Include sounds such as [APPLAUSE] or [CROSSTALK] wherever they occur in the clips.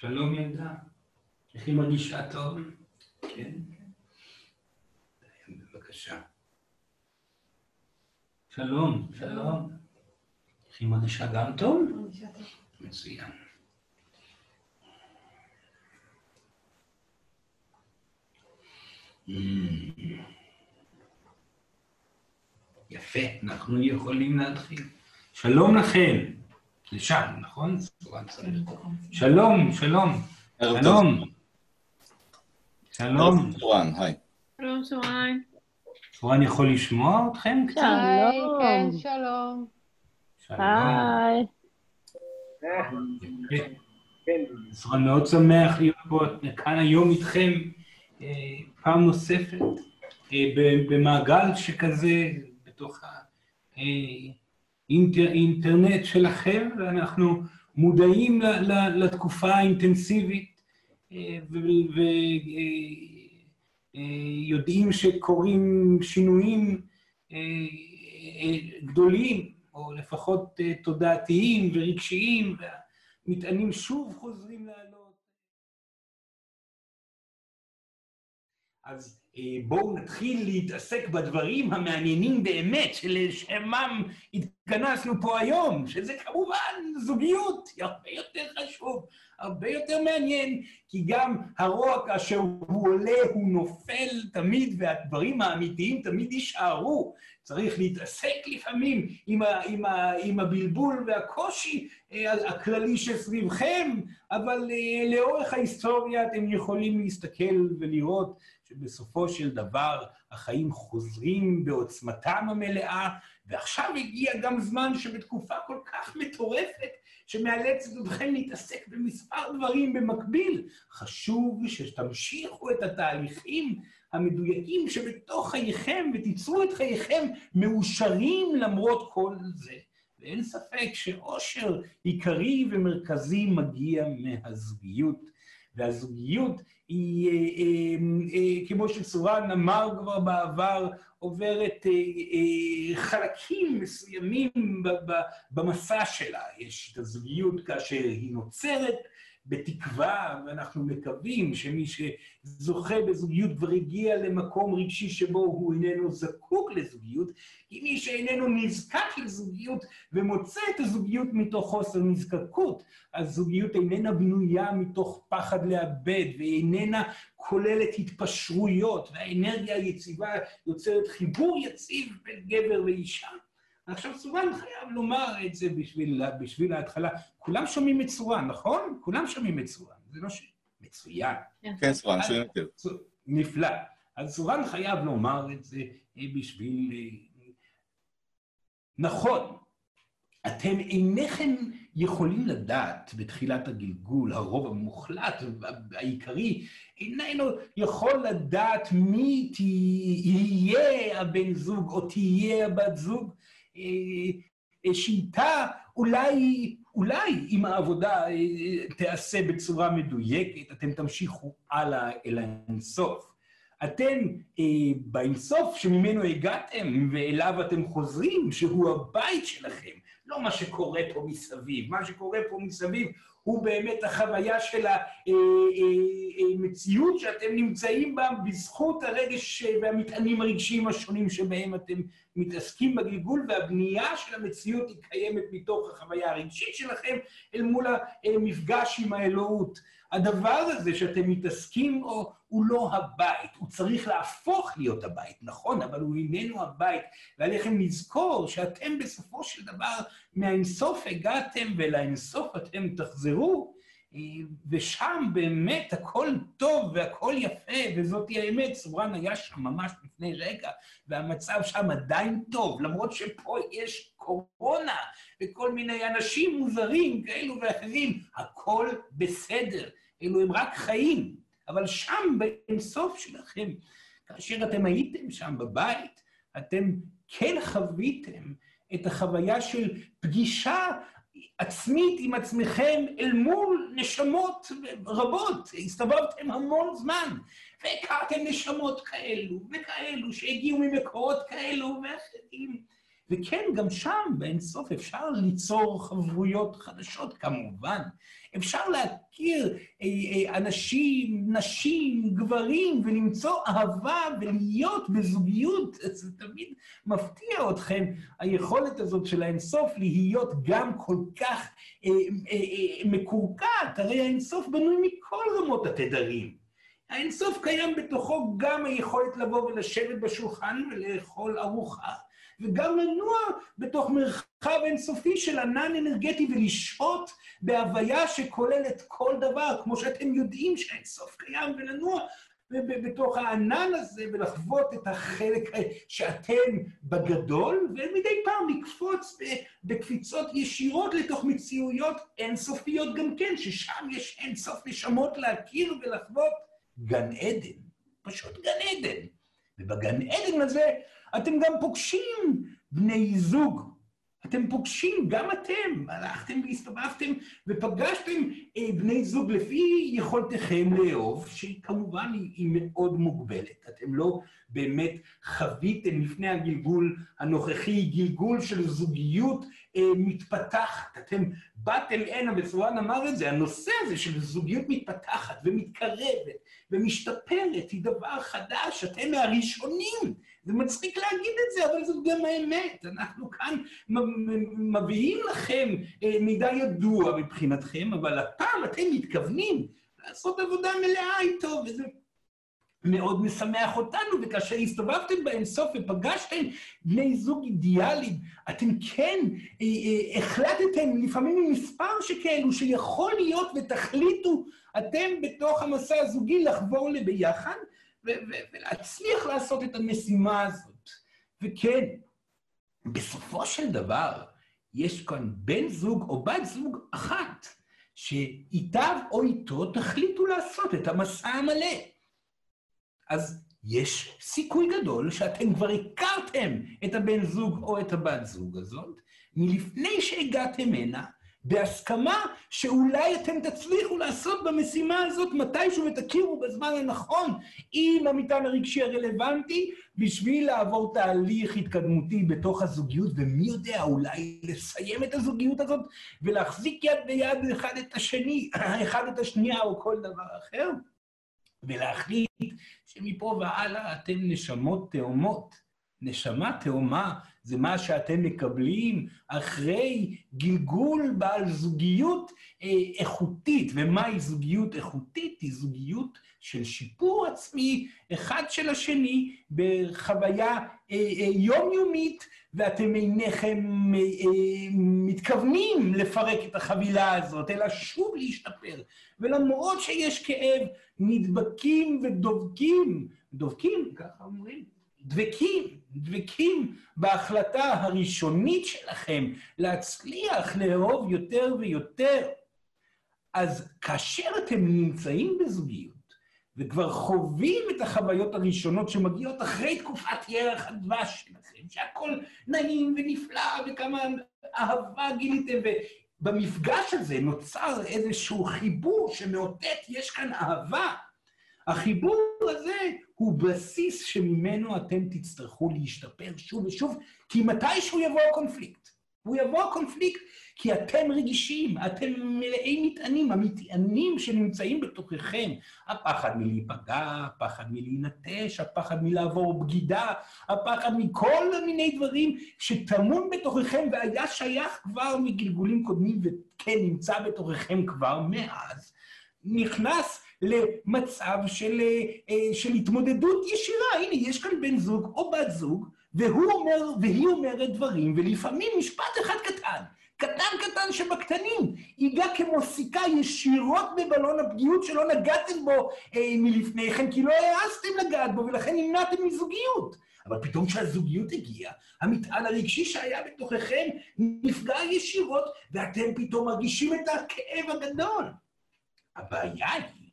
שלום ילדה, איך היא מרגישה טוב? כן? בבקשה. שלום, שלום. איך היא מרגישה גם טוב? מצוין. יפה, אנחנו יכולים להתחיל. שלום לכם. לשם, נכון? שלום, שלום. שלום. שלום. סורן, היי. שלום, סורן. סורן יכול לשמוע אתכם קצת? היי, כן, שלום. שלום. שלום. היי. סורן מאוד שמח להיות פה כאן היום איתכם אה, פעם נוספת, אה, במעגל שכזה, בתוך האינטרנט שלכם, ואנחנו מודעים לתקופה האינטנסיבית אה, ויודעים שקורים שינויים אה, אה, גדולים, או לפחות תודעתיים ורגשיים, והמטענים שוב חוזרים לעלות. אז בואו נתחיל להתעסק בדברים המעניינים באמת, שלשמם התכנסנו פה היום, שזה כמובן זוגיות, היא הרבה יותר חשוב, הרבה יותר מעניין, כי גם הרוע כאשר הוא עולה, הוא נופל תמיד, והדברים האמיתיים תמיד יישארו. צריך להתעסק לפעמים עם, ה, עם, ה, עם הבלבול והקושי אה, הכללי שסביבכם, אבל אה, לאורך ההיסטוריה אתם יכולים להסתכל ולראות שבסופו של דבר החיים חוזרים בעוצמתם המלאה, ועכשיו הגיע גם זמן שבתקופה כל כך מטורפת, שמאלצת אתכם להתעסק במספר דברים במקביל. חשוב שתמשיכו את התהליכים המדויקים שבתוך חייכם, ותיצרו את חייכם מאושרים למרות כל זה. ואין ספק שאושר עיקרי ומרכזי מגיע מהזוגיות. והזוגיות היא, אה, אה, אה, כמו שצורן אמר כבר בעבר, עוברת חלקים מסוימים במסע שלה. יש את הזוגיות כאשר היא נוצרת, בתקווה, ואנחנו מקווים שמי שזוכה בזוגיות כבר הגיע למקום רגשי שבו הוא איננו זקוק לזוגיות, כי מי שאיננו נזקק לזוגיות ומוצא את הזוגיות מתוך חוסר נזקקות, הזוגיות איננה בנויה מתוך פחד לאבד, והיא איננה כוללת התפשרויות, והאנרגיה היציבה יוצרת חיבור יציב בין גבר ואישה. עכשיו סורן חייב לומר את זה בשביל, בשביל ההתחלה. כולם שומעים את סורן, נכון? כולם שומעים את סורן, זה לא ש... מצוין. כן, סורן, שומעים יותר. נפלא. אז סורן חייב לומר את זה אה, בשביל... אה, נכון, אתם אינכם יכולים לדעת בתחילת הגלגול, הרוב המוחלט העיקרי, איננו יכול לדעת מי תהיה הבן זוג או תהיה הבת זוג, אה, שאיתה אולי, אולי אם העבודה אה, תיעשה בצורה מדויקת, אתם תמשיכו הלאה אל האינסוף. אתם אה, באינסוף שממנו הגעתם ואליו אתם חוזרים, שהוא הבית שלכם, לא מה שקורה פה מסביב. מה שקורה פה מסביב הוא באמת החוויה של המציאות שאתם נמצאים בה בזכות הרגש והמטענים הרגשיים השונים שבהם אתם מתעסקים בגלגול, והבנייה של המציאות היא קיימת מתוך החוויה הרגשית שלכם אל מול המפגש עם האלוהות. הדבר הזה שאתם מתעסקים בו הוא לא הבית, הוא צריך להפוך להיות הבית, נכון, אבל הוא איננו הבית, ועליכם לזכור שאתם בסופו של דבר מהאינסוף הגעתם ולאינסוף אתם תחזרו, ושם באמת הכל טוב והכל יפה, וזאתי האמת, סורן היה שם ממש לפני רגע, והמצב שם עדיין טוב, למרות שפה יש קורונה וכל מיני אנשים מוזרים כאלו ואחרים, הכל בסדר, אלו הם רק חיים, אבל שם באינסוף שלכם, כאשר אתם הייתם שם בבית, אתם כן חוויתם את החוויה של פגישה עצמית עם עצמכם אל מול נשמות רבות. הסתובבתם המון זמן, והכרתם נשמות כאלו וכאלו שהגיעו ממקורות כאלו ואחרים. וכן, גם שם, באינסוף, אפשר ליצור חברויות חדשות, כמובן. אפשר להכיר אה, אה, אנשים, נשים, גברים, ולמצוא אהבה ולהיות בזוגיות. [LAUGHS] זה תמיד מפתיע אתכם, היכולת הזאת של האינסוף להיות גם כל כך אה, מקורקעת. הרי האינסוף בנוי מכל רמות התדרים. האינסוף קיים בתוכו גם היכולת לבוא ולשבת בשולחן ולאכול ארוחה. וגם לנוע בתוך מרחב אינסופי של ענן אנרגטי ולשהות בהוויה שכוללת כל דבר, כמו שאתם יודעים שהאינסוף קיים, ולנוע בתוך הענן הזה ולחוות את החלק שאתם בגדול, ומדי פעם לקפוץ בקפיצות ישירות לתוך מציאויות אינסופיות גם כן, ששם יש אינסוף נשמות להכיר ולחוות גן עדן, פשוט גן עדן. ובגן עדן הזה אתם גם פוגשים בני זוג. אתם פוגשים, גם אתם, הלכתם והסתובבתם ופגשתם אה, בני זוג לפי יכולתכם לאהוב, שכמובן היא, היא מאוד מוגבלת. אתם לא באמת חוויתם לפני הגלגול הנוכחי גלגול של זוגיות אה, מתפתחת. אתם באתם הנה, וסורן אמר את זה, הנושא הזה של זוגיות מתפתחת ומתקרבת ומשתפרת היא דבר חדש, אתם מהראשונים זה מצחיק להגיד את זה, אבל זאת גם האמת. אנחנו כאן מביאים לכם אה, מידע ידוע מבחינתכם, אבל הפעם אתם מתכוונים לעשות עבודה מלאה איתו, וזה מאוד משמח אותנו, וכאשר הסתובבתם באינסוף ופגשתם בני זוג אידיאליים, אתם כן אה, אה, החלטתם לפעמים עם מספר שכאלו, שיכול להיות ותחליטו אתם בתוך המסע הזוגי לחבור לביחד, ולהצליח לעשות את המשימה הזאת. וכן, בסופו של דבר, יש כאן בן זוג או בת זוג אחת, שאיתה או איתו תחליטו לעשות את המסע המלא. אז יש סיכוי גדול שאתם כבר הכרתם את הבן זוג או את הבת זוג הזאת, מלפני שהגעתם הנה, בהסכמה שאולי אתם תצליחו לעשות במשימה הזאת מתישהו ותכירו בזמן הנכון עם המטען הרגשי הרלוונטי בשביל לעבור תהליך התקדמותי בתוך הזוגיות, ומי יודע, אולי לסיים את הזוגיות הזאת ולהחזיק יד ביד אחד את השני, [CLEARS THROAT] אחד את השנייה או כל דבר אחר, ולהחליט שמפה והלאה אתם נשמות תאומות. נשמה תאומה זה מה שאתם מקבלים אחרי גלגול בעל זוגיות אה, איכותית. ומהי זוגיות איכותית? היא זוגיות של שיפור עצמי, אחד של השני, בחוויה אה, אה, יומיומית, ואתם אינכם אה, אה, מתכוונים לפרק את החבילה הזאת, אלא שוב להשתפר. ולמרות שיש כאב, נדבקים ודובקים, דובקים, ככה אומרים, דבקים, דבקים בהחלטה הראשונית שלכם להצליח לאהוב יותר ויותר. אז כאשר אתם נמצאים בזוגיות, וכבר חווים את החוויות הראשונות שמגיעות אחרי תקופת ירח הדבש שלכם, שהכל נעים ונפלא וכמה אהבה גיליתם, ובמפגש הזה נוצר איזשהו חיבור שמאותת, יש כאן אהבה. החיבור הזה הוא בסיס שממנו אתם תצטרכו להשתפר שוב ושוב, כי מתישהו יבוא הקונפליקט. הוא יבוא הקונפליקט כי אתם רגישים, אתם מלאי מטענים, המטענים שנמצאים בתוככם. הפחד מלהיפגע, הפחד מלהינטש, הפחד מלעבור בגידה, הפחד מכל מיני דברים שטמון בתוככם והיה שייך כבר מגלגולים קודמים וכן נמצא בתוככם כבר מאז, נכנס למצב של, אה, אה, של התמודדות ישירה. הנה, יש כאן בן זוג או בת זוג, והוא אומר, והיא אומרת דברים, ולפעמים משפט אחד קטן, קטן קטן שבקטנים, ייגע כמו סיכה ישירות בבלון הפגיעות שלא נגעתם בו אה, מלפני כן, כי לא העזתם לגעת בו, ולכן נמנעתם מזוגיות. אבל פתאום כשהזוגיות הגיעה, המטען הרגשי שהיה בתוככם נפגע ישירות, ואתם פתאום מרגישים את הכאב הגדול. הבעיה היא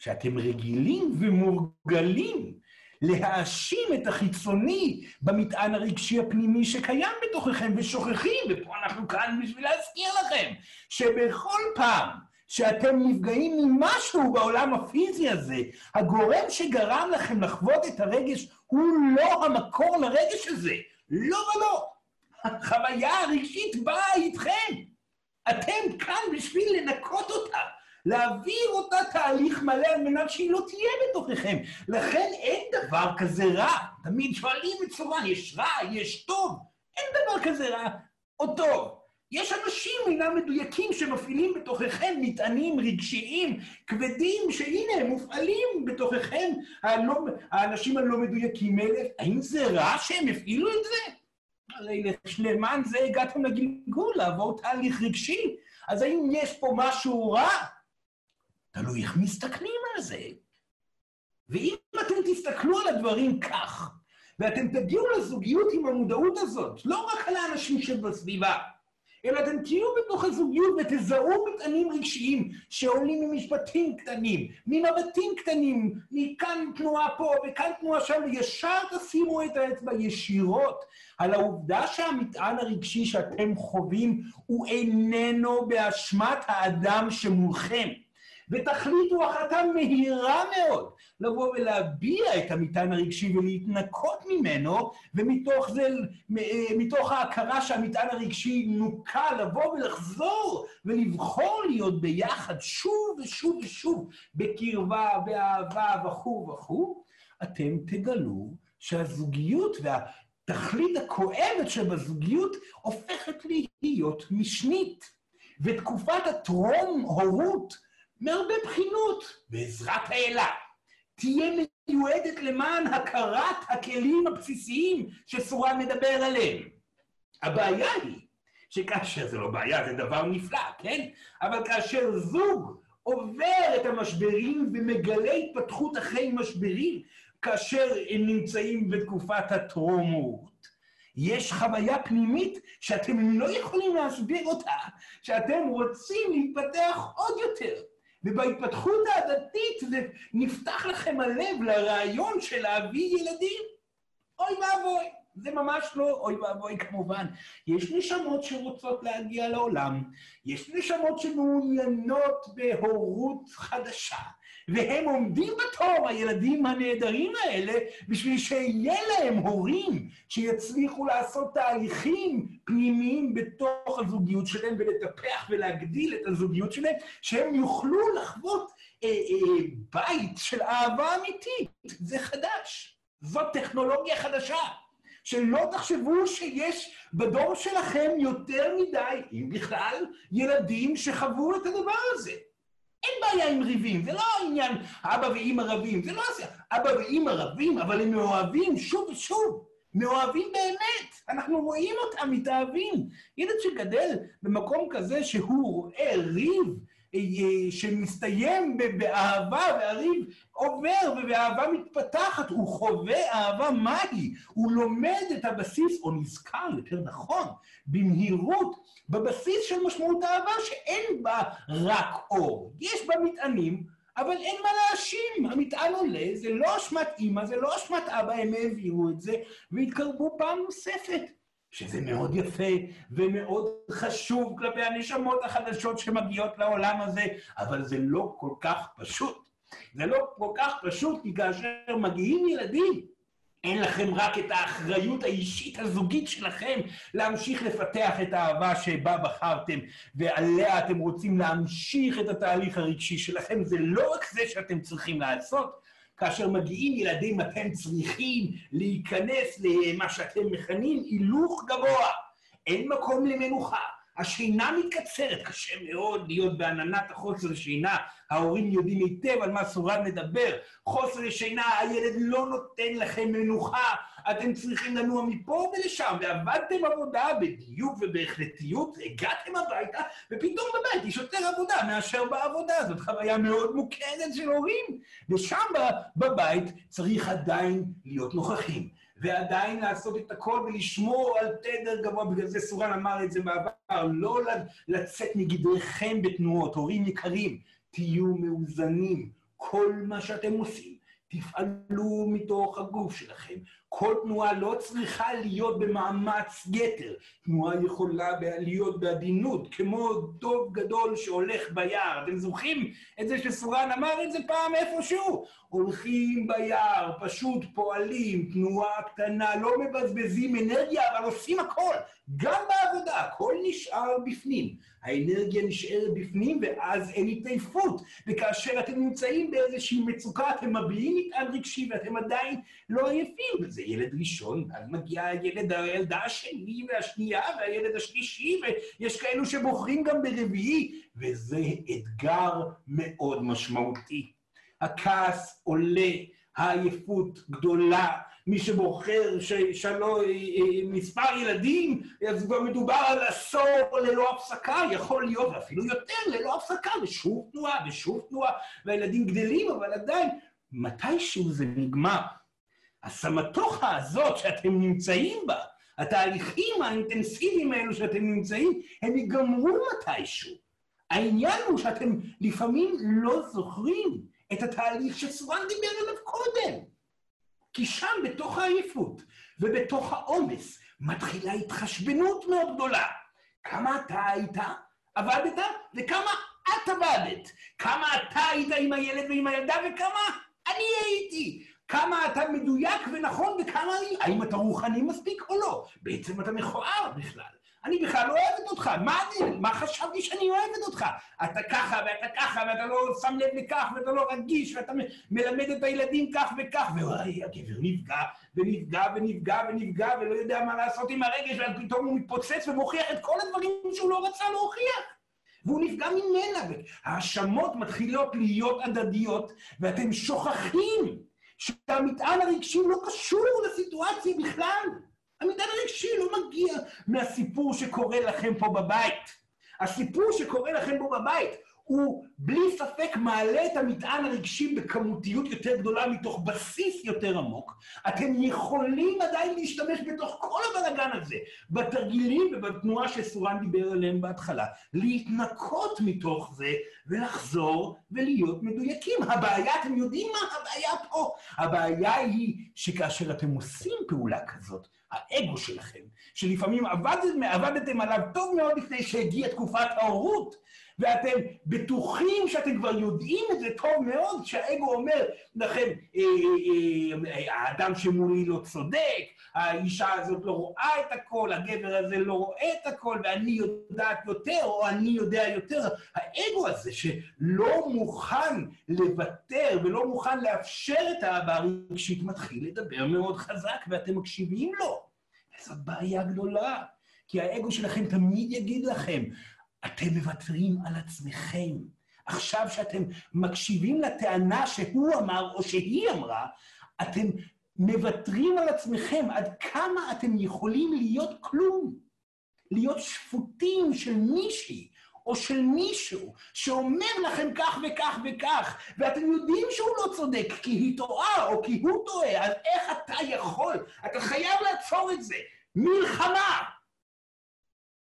שאתם רגילים ומורגלים להאשים את החיצוני במטען הרגשי הפנימי שקיים בתוככם, ושוכחים, ופה אנחנו כאן בשביל להזכיר לכם, שבכל פעם שאתם נפגעים ממשהו בעולם הפיזי הזה, הגורם שגרם לכם לחוות את הרגש הוא לא המקור לרגש הזה. לא ולא. החוויה הרגשית באה איתכם. אתם כאן בשביל לנקות אותה, להעביר אותה תהליך מלא על מנת שהיא לא תהיה בתוככם. לכן אין דבר כזה רע. תמיד שואלים סורן, יש רע, יש טוב. אין דבר כזה רע או טוב. יש אנשים אינם מדויקים שמפעילים בתוככם מטענים רגשיים כבדים, שהנה, הם מופעלים בתוככם, הלא, האנשים הלא מדויקים האלה. האם זה רע שהם הפעילו את זה? הרי למען זה הגעתם לגלגול, לעבור תהליך רגשי. אז האם יש פה משהו רע? תלוי איך מסתכלים על זה. ואם אתם תסתכלו על הדברים כך, ואתם תגיעו לזוגיות עם המודעות הזאת, לא רק על האנשים שבסביבה, אלא אתם תהיו בתוך הזוגיות ותזהו מטענים רגשיים שעולים ממשפטים קטנים, ממבטים קטנים, מכאן תנועה פה וכאן תנועה שם, וישר תשימו את האצבע ישירות על העובדה שהמטען הרגשי שאתם חווים הוא איננו באשמת האדם שמולכם. ותחליטו החלטה מהירה מאוד לבוא ולהביע את המטען הרגשי ולהתנקות ממנו, ומתוך זה, מתוך ההכרה שהמטען הרגשי נוקה, לבוא ולחזור ולבחור להיות ביחד שוב ושוב ושוב, בקרבה, באהבה וכו' וכו', אתם תגלו שהזוגיות והתכלית הכואבת שבזוגיות הופכת להיות משנית. ותקופת הטרום-הורות מהרבה בחינות, בעזרת האלה, תהיה מיועדת למען הכרת הכלים הבסיסיים שסורן מדבר עליהם. הבעיה היא שכאשר זה לא בעיה, זה דבר נפלא, כן? אבל כאשר זוג עובר את המשברים ומגלה התפתחות אחרי משברים, כאשר הם נמצאים בתקופת הטרומות, יש חוויה פנימית שאתם לא יכולים להסביר אותה, שאתם רוצים להתפתח עוד יותר. ובהתפתחות העדתית נפתח לכם הלב לרעיון של להביא ילדים. אוי ואבוי. זה ממש לא אוי ואבוי כמובן. יש נשמות שרוצות להגיע לעולם, יש נשמות שמעוניינות בהורות חדשה, והם עומדים בתור, הילדים הנהדרים האלה, בשביל שיהיה להם הורים שיצליחו לעשות תהליכים פנימיים בתוך הזוגיות שלהם ולטפח ולהגדיל את הזוגיות שלהם, שהם יוכלו לחוות אה, אה, בית של אהבה אמיתית. זה חדש. זאת טכנולוגיה חדשה. שלא תחשבו שיש בדור שלכם יותר מדי, אם בכלל, ילדים שחוו את הדבר הזה. אין בעיה עם ריבים, זה לא העניין אבא ואימא רבים, זה לא זה, אבא ואימא רבים, אבל הם מאוהבים שוב ושוב, מאוהבים באמת, אנחנו רואים אותם מתאהבים. ילד שגדל במקום כזה שהוא רואה ריב שמסתיים באהבה, והריב עובר ובאהבה מתפתחת, הוא חווה אהבה מהי, הוא לומד את הבסיס, או נזכר, יותר נכון, במהירות, בבסיס של משמעות האהבה שאין בה רק אור. יש בה מטענים, אבל אין מה להאשים, המטען עולה, זה לא אשמת אימא, זה לא אשמת אבא, הם העבירו את זה, והתקרבו פעם נוספת. שזה מאוד יפה ומאוד חשוב כלפי הנשמות החדשות שמגיעות לעולם הזה, אבל זה לא כל כך פשוט. זה לא כל כך פשוט, כי כאשר מגיעים ילדים, אין לכם רק את האחריות האישית הזוגית שלכם להמשיך לפתח את האהבה שבה בחרתם, ועליה אתם רוצים להמשיך את התהליך הרגשי שלכם. זה לא רק זה שאתם צריכים לעשות, כאשר מגיעים ילדים אתם צריכים להיכנס למה שאתם מכנים הילוך גבוה. אין מקום למנוחה. השינה מתקצרת, קשה מאוד להיות בעננת החוסר שינה. ההורים יודעים היטב על מה סורן מדבר. חוסר שינה, הילד לא נותן לכם מנוחה. אתם צריכים לנוע מפה ולשם, ועבדתם עבודה בדיוק ובהחלטיות, הגעתם הביתה, ופתאום בבית יש יותר עבודה מאשר בעבודה. זאת חוויה מאוד מוכרת של הורים. ושם בבית צריך עדיין להיות נוכחים. ועדיין לעשות את הכל ולשמור על תדר גבוה, בגלל זה סורן אמר את זה בעבר, לא לצאת מגדריכם בתנועות. הורים יקרים, תהיו מאוזנים. כל מה שאתם עושים, תפעלו מתוך הגוף שלכם. כל תנועה לא צריכה להיות במאמץ יתר. תנועה יכולה להיות בעדינות, כמו דוב גדול שהולך ביער. אתם זוכרים את זה שסורן אמר את זה פעם איפשהו? הולכים ביער, פשוט פועלים, תנועה קטנה, לא מבזבזים אנרגיה, אבל עושים הכל. גם בעבודה, הכל נשאר בפנים. האנרגיה נשארת בפנים ואז אין התעייפות. וכאשר אתם נמצאים באיזושהי מצוקה, אתם מביעים מטען רגשי ואתם עדיין לא עייפים. וזה ילד ראשון, ואז מגיע הילד, הילדה השני והשנייה והילד השלישי, ויש כאלו שבוחרים גם ברביעי, וזה אתגר מאוד משמעותי. הכעס עולה, העייפות גדולה, מי שבוחר שלא מספר ילדים, אז כבר מדובר על עשור ללא הפסקה, יכול להיות אפילו יותר ללא הפסקה, ושוב תנועה ושוב תנועה, והילדים גדלים, אבל עדיין, מתישהו זה נגמר. הסמטוחה הזאת שאתם נמצאים בה, התהליכים האינטנסיביים האלו שאתם נמצאים, הם ייגמרו מתישהו. העניין הוא שאתם לפעמים לא זוכרים את התהליך שסורן דיבר עליו קודם. כי שם, בתוך העייפות ובתוך העומס, מתחילה התחשבנות מאוד גדולה. כמה אתה היית, עבדת, וכמה את עבדת. כמה אתה היית עם הילד ועם הילדה, וכמה אני הייתי. כמה אתה מדויק ונכון, וכמה... האם אתה רוחני מספיק או לא. בעצם אתה מכוער בכלל. אני בכלל לא אוהבת אותך, מה אני, מה חשבתי שאני אוהבת אותך? אתה ככה ואתה ככה ואתה לא שם לב לכך ואתה לא רגיש ואתה מלמד את הילדים כך וכך ווואי, הגבר נפגע ונפגע ונפגע ונפגע ולא יודע מה לעשות עם הרגש ופתאום הוא מתפוצץ ומוכיח את כל הדברים שהוא לא רצה להוכיח. והוא נפגע ממנה, והאשמות מתחילות להיות הדדיות ואתם שוכחים שהמטען הרגשי לא קשור לסיטואציה בכלל. המטען הרגשי לא מגיע מהסיפור שקורה לכם פה בבית. הסיפור שקורה לכם פה בבית הוא בלי ספק מעלה את המטען הרגשי בכמותיות יותר גדולה מתוך בסיס יותר עמוק. אתם יכולים עדיין להשתמש בתוך כל הבלאגן הזה, בתרגילים ובתנועה שסורן דיבר עליהם בהתחלה, להתנקות מתוך זה ולחזור ולהיות מדויקים. הבעיה, אתם יודעים מה הבעיה פה? הבעיה היא שכאשר אתם עושים פעולה כזאת, האגו שלכם, שלפעמים עבדתם, עליו טוב מאוד לפני שהגיעה תקופת ההורות, ואתם בטוחים שאתם כבר יודעים את זה טוב מאוד, שהאגו אומר לכם, אה, אה, אה, האדם שמולי לא צודק, האישה הזאת לא רואה את הכל, הגבר הזה לא רואה את הכל, ואני יודעת יותר, או אני יודע יותר. האגו הזה שלא מוכן לוותר ולא מוכן לאפשר את האהבה הרגשית, מתחיל לדבר מאוד חזק, ואתם מקשיבים לו. זאת בעיה גדולה, כי האגו שלכם תמיד יגיד לכם, אתם מוותרים על עצמכם. עכשיו שאתם מקשיבים לטענה שהוא אמר או שהיא אמרה, אתם מוותרים על עצמכם עד כמה אתם יכולים להיות כלום. להיות שפוטים של מישהי או של מישהו שאומר לכם כך וכך וכך, ואתם יודעים שהוא לא צודק כי היא טועה או כי הוא טועה, אז איך אתה יכול? אתה חייב לעצור את זה. מלחמה!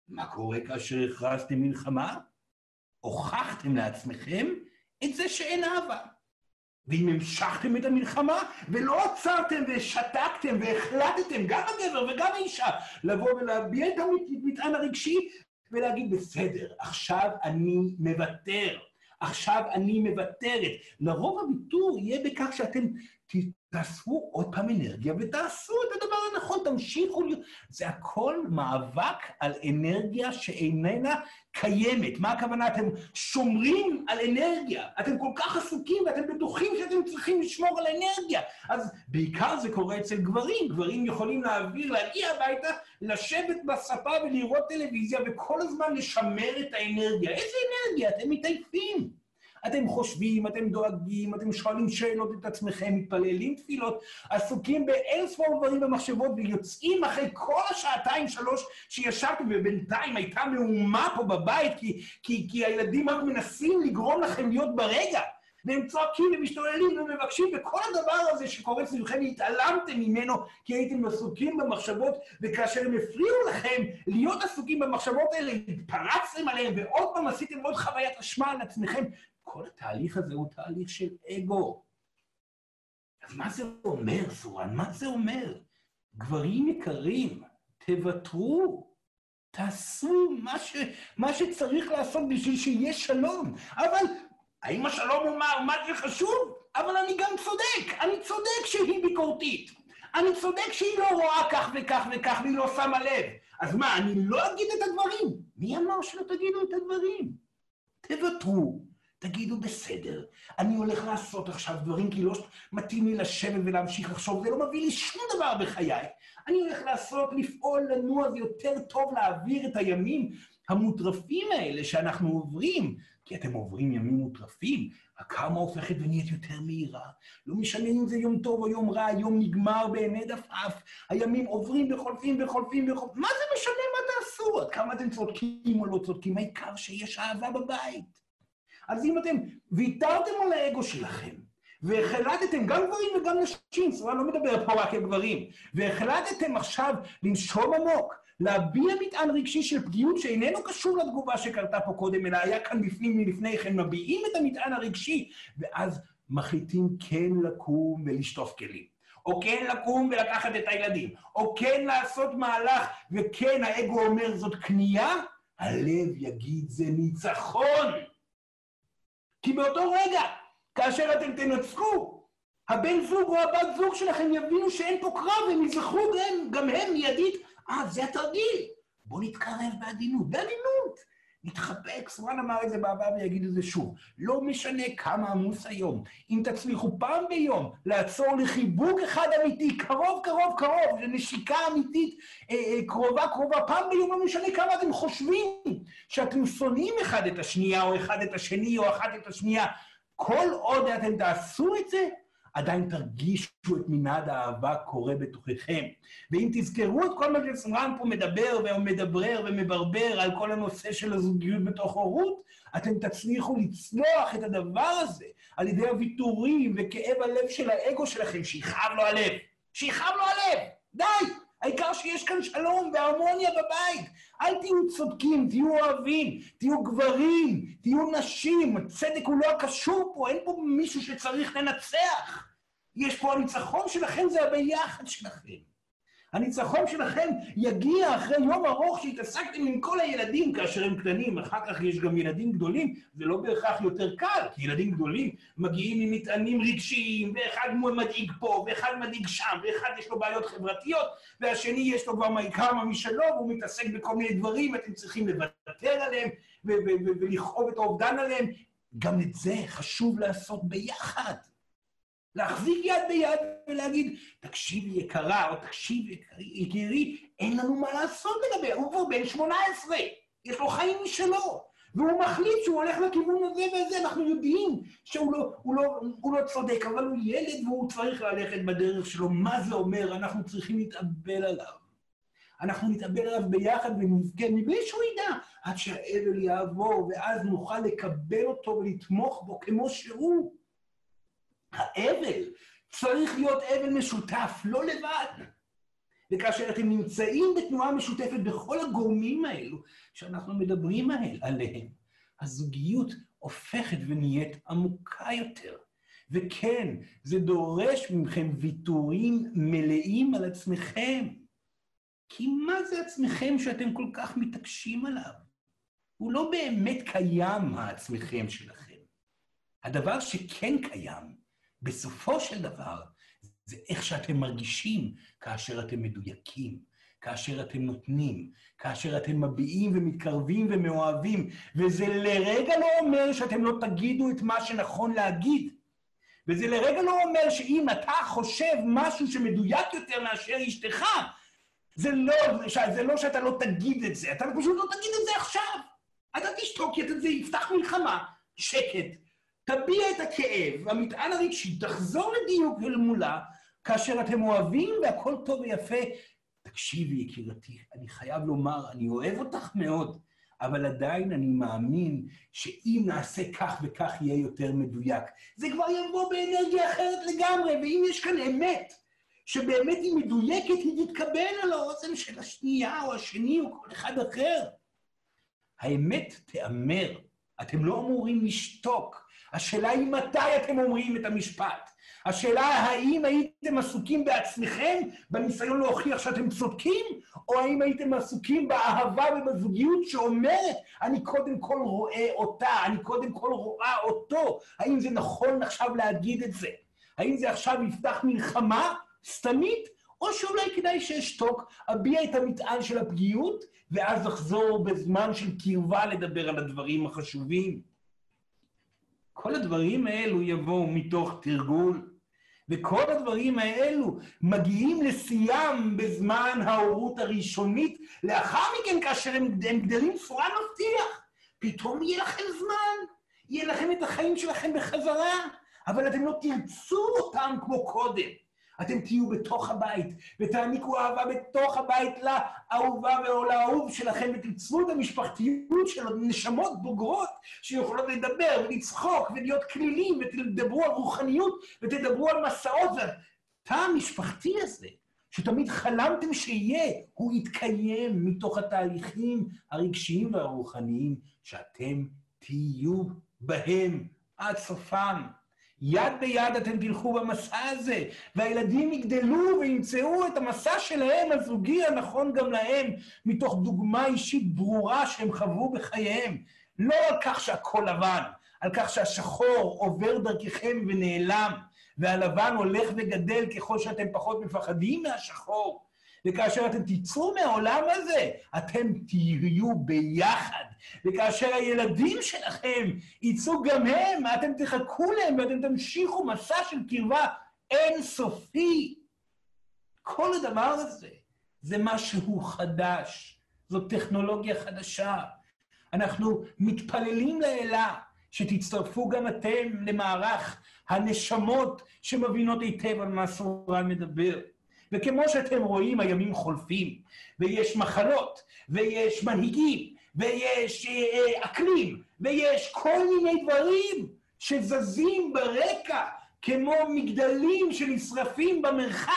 מה קורה כאשר הכרזתם מלחמה? הוכחתם לעצמכם את זה שאין אהבה. ואם המשכתם את המלחמה ולא עצרתם ושתקתם והחלטתם, גם הגבר וגם האישה, לבוא ולהביע את המטען הרגשי ולהגיד, בסדר, עכשיו אני מוותר. עכשיו אני מוותרת. לרוב הוויתור יהיה בכך שאתם תאספו עוד פעם אנרגיה ותעשו את הדבר הנכון, תמשיכו להיות... זה הכל מאבק על אנרגיה שאיננה קיימת. מה הכוונה? אתם שומרים על אנרגיה. אתם כל כך עסוקים ואתם בטוחים שאתם צריכים לשמור על אנרגיה. אז בעיקר זה קורה אצל גברים. גברים יכולים להעביר, להגיע הביתה, לשבת בספה ולראות טלוויזיה וכל הזמן לשמר את האנרגיה. איזה אנרגיה? אתם מתעייפים. אתם חושבים, אתם דואגים, אתם שואלים שאלות את עצמכם, מתפללים תפילות, עסוקים באין ספור דברים במחשבות ויוצאים אחרי כל השעתיים, שלוש שישבתם, ובינתיים הייתה מהומה פה בבית, כי, כי, כי הילדים רק מנסים לגרום לכם להיות ברגע. והם צועקים ומשתוללים ומבקשים, וכל הדבר הזה שקורה סביבכם, התעלמתם ממנו כי הייתם עסוקים במחשבות, וכאשר הם הפריעו לכם להיות עסוקים במחשבות האלה, התפרצתם עליהם, ועוד פעם עשיתם עוד חוויית אשמה על עצמכם, כל התהליך הזה הוא תהליך של אגו. אז מה זה אומר, סורן? מה זה אומר? גברים יקרים, תוותרו, תעשו מה, ש, מה שצריך לעשות בשביל שיהיה שלום. אבל האם השלום הוא מה, מה שחשוב? אבל אני גם צודק, אני צודק שהיא ביקורתית. אני צודק שהיא לא רואה כך וכך וכך והיא לא שמה לב. אז מה, אני לא אגיד את הדברים? מי אמר שלא תגידו את הדברים? תוותרו, תגידו בסדר, אני הולך לעשות עכשיו דברים כי לא מתאים לי לשבת ולהמשיך לחשוב, זה לא מביא לי שום דבר בחיי. אני הולך לעשות, לפעול, לנוע, זה יותר טוב להעביר את הימים המוטרפים האלה שאנחנו עוברים, כי אתם עוברים ימים מוטרפים, הקרמה הופכת ונהיית יותר מהירה. לא משנה אם זה יום טוב או יום רע, היום נגמר בהמד עפעף, הימים עוברים וחולפים וחולפים וחולפים, מה זה משנה מה תעשו? עד כמה אתם צודקים או לא צודקים? העיקר שיש אהבה בבית. אז אם אתם ויתרתם על האגו שלכם, והחלטתם, גם גברים וגם נשים, אומרת, לא מדבר פה רק על גברים, והחלטתם עכשיו לנשום עמוק, להביע מטען רגשי של פגיעות שאיננו קשור לתגובה שקרתה פה קודם, אלא היה כאן בפנים מלפני כן, מביעים את המטען הרגשי, ואז מחליטים כן לקום ולשטוף כלים. או כן לקום ולקחת את הילדים, או כן לעשות מהלך, וכן האגו אומר זאת כניעה, הלב יגיד זה ניצחון. כי באותו רגע, כאשר אתם תנצחו, הבן זוג או הבת זוג שלכם יבינו שאין פה קרב, הם יזכרו גם, גם הם מיידית, אה, זה התרגיל. בואו נתקרב בעדינות, בעדינות. נתחבק, סורן אמר את זה בעבר ויגיד את זה שוב. לא משנה כמה עמוס היום, אם תצליחו פעם ביום לעצור לחיבוק אחד אמיתי, קרוב, קרוב, קרוב, לנשיקה אמיתית, אה, אה, קרובה, קרובה, פעם ביום, לא משנה כמה אתם חושבים שאתם שונאים אחד את השנייה, או אחד את השני, או אחת את השנייה, כל עוד אתם תעשו את זה, עדיין תרגישו את מנעד האהבה קורה בתוככם. ואם תזכרו את כל מה שסמרן פה מדבר ומדברר ומברבר על כל הנושא של הזוגיות בתוך הורות, אתם תצליחו לצלוח את הדבר הזה על ידי הוויתורים וכאב הלב של האגו שלכם, שיכאב לו הלב. שיכאב לו הלב! די! העיקר שיש כאן שלום והרמוניה בבית. אל תהיו צודקים, תהיו אוהבים, תהיו גברים, תהיו נשים. הצדק הוא לא הקשור פה, אין פה מישהו שצריך לנצח. יש פה הניצחון שלכם, זה הביחד שלכם. הניצחון שלכם יגיע אחרי יום ארוך שהתעסקתם עם כל הילדים כאשר הם קטנים, אחר כך יש גם ילדים גדולים, זה לא בהכרח יותר קל, כי ילדים גדולים מגיעים עם מטענים רגשיים, ואחד מדאיג פה, ואחד מדאיג שם, ואחד יש לו בעיות חברתיות, והשני יש לו כבר כמה משלו, והוא מתעסק בכל מיני דברים, אתם צריכים לוותר עליהם, ולכאוב את האובדן עליהם. גם את זה חשוב לעשות ביחד. להחזיק יד ביד ולהגיד, תקשיבי יקרה, או תקשיב יקירי, אין לנו מה לעשות לגבי, הוא כבר בן 18, יש לו חיים משלו, והוא מחליט שהוא הולך לכיוון הזה וזה, אנחנו יודעים שהוא לא, הוא לא, הוא לא צודק, אבל הוא ילד והוא צריך ללכת בדרך שלו. מה זה אומר? אנחנו צריכים להתאבל עליו. אנחנו נתאבל עליו ביחד ונזכה מבלי שהוא ידע, עד שהאבל יעבור, ואז נוכל לקבל אותו ולתמוך בו כמו שהוא. האבל צריך להיות אבל משותף, לא לבד. וכאשר אתם נמצאים בתנועה משותפת בכל הגורמים האלו שאנחנו מדברים עליהם, הזוגיות הופכת ונהיית עמוקה יותר. וכן, זה דורש מכם ויתורים מלאים על עצמכם. כי מה זה עצמכם שאתם כל כך מתעקשים עליו? הוא לא באמת קיים, העצמכם שלכם. הדבר שכן קיים בסופו של דבר, זה איך שאתם מרגישים כאשר אתם מדויקים, כאשר אתם נותנים, כאשר אתם מביעים ומתקרבים ומאוהבים, וזה לרגע לא אומר שאתם לא תגידו את מה שנכון להגיד. וזה לרגע לא אומר שאם אתה חושב משהו שמדויק יותר מאשר אשתך, זה לא, זה לא שאתה לא תגיד את זה, אתה פשוט לא תגיד את זה עכשיו. אתה תשתוק, כי זה יפתח מלחמה, שקט, תביע את הכאב, המטען הרגשי, תחזור לדיוק אל מולה, כאשר אתם אוהבים והכל טוב ויפה. תקשיבי, יקירתי, אני חייב לומר, אני אוהב אותך מאוד, אבל עדיין אני מאמין שאם נעשה כך וכך יהיה יותר מדויק. זה כבר יבוא באנרגיה אחרת לגמרי, ואם יש כאן אמת, שבאמת היא מדויקת, היא תתקבל על האוזן של השנייה או השני או כל אחד אחר. האמת תיאמר, אתם לא אמורים לשתוק. השאלה היא מתי אתם אומרים את המשפט. השאלה האם הייתם עסוקים בעצמכם בניסיון להוכיח שאתם צודקים, או האם הייתם עסוקים באהבה ובזוגיות שאומרת, אני קודם כל רואה אותה, אני קודם כל רואה אותו. האם זה נכון עכשיו להגיד את זה? האם זה עכשיו יפתח מלחמה סתמית, או שאולי כדאי שאשתוק, אביע את המטען של הפגיעות, ואז אחזור בזמן של קרבה לדבר על הדברים החשובים. כל הדברים האלו יבואו מתוך תרגול, וכל הדברים האלו מגיעים לשיאם בזמן ההורות הראשונית, לאחר מכן, כאשר הם, הם גדלים סורן מבטיח, פתאום יהיה לכם זמן, יהיה לכם את החיים שלכם בחזרה, אבל אתם לא תרצו אותם כמו קודם. אתם תהיו בתוך הבית, ותעניקו אהבה בתוך הבית לאהובה או לאהוב שלכם, ותיצרו את המשפחתיות של נשמות בוגרות שיכולות לדבר ולצחוק ולהיות כלילים, ותדברו על רוחניות ותדברו על מסעות. והתא המשפחתי הזה, שתמיד חלמתם שיהיה, הוא יתקיים מתוך התהליכים הרגשיים והרוחניים שאתם תהיו בהם עד סופם. יד ביד אתם תלכו במסע הזה, והילדים יגדלו וימצאו את המסע שלהם, הזוגי הנכון גם להם, מתוך דוגמה אישית ברורה שהם חוו בחייהם. לא על כך שהכל לבן, על כך שהשחור עובר דרככם ונעלם, והלבן הולך וגדל ככל שאתם פחות מפחדים מהשחור. וכאשר אתם תצאו מהעולם הזה, אתם תהיו ביחד. וכאשר הילדים שלכם יצאו גם הם, אתם תחכו להם ואתם תמשיכו מסע של קרבה אינסופי. כל הדבר הזה זה משהו חדש, זו טכנולוגיה חדשה. אנחנו מתפללים לאלה שתצטרפו גם אתם למערך הנשמות שמבינות היטב על מה סורן מדבר. וכמו שאתם רואים, הימים חולפים, ויש מחלות, ויש מנהיגים, ויש אה, אה, אקלים, ויש כל מיני דברים שזזים ברקע, כמו מגדלים שנשרפים במרחק.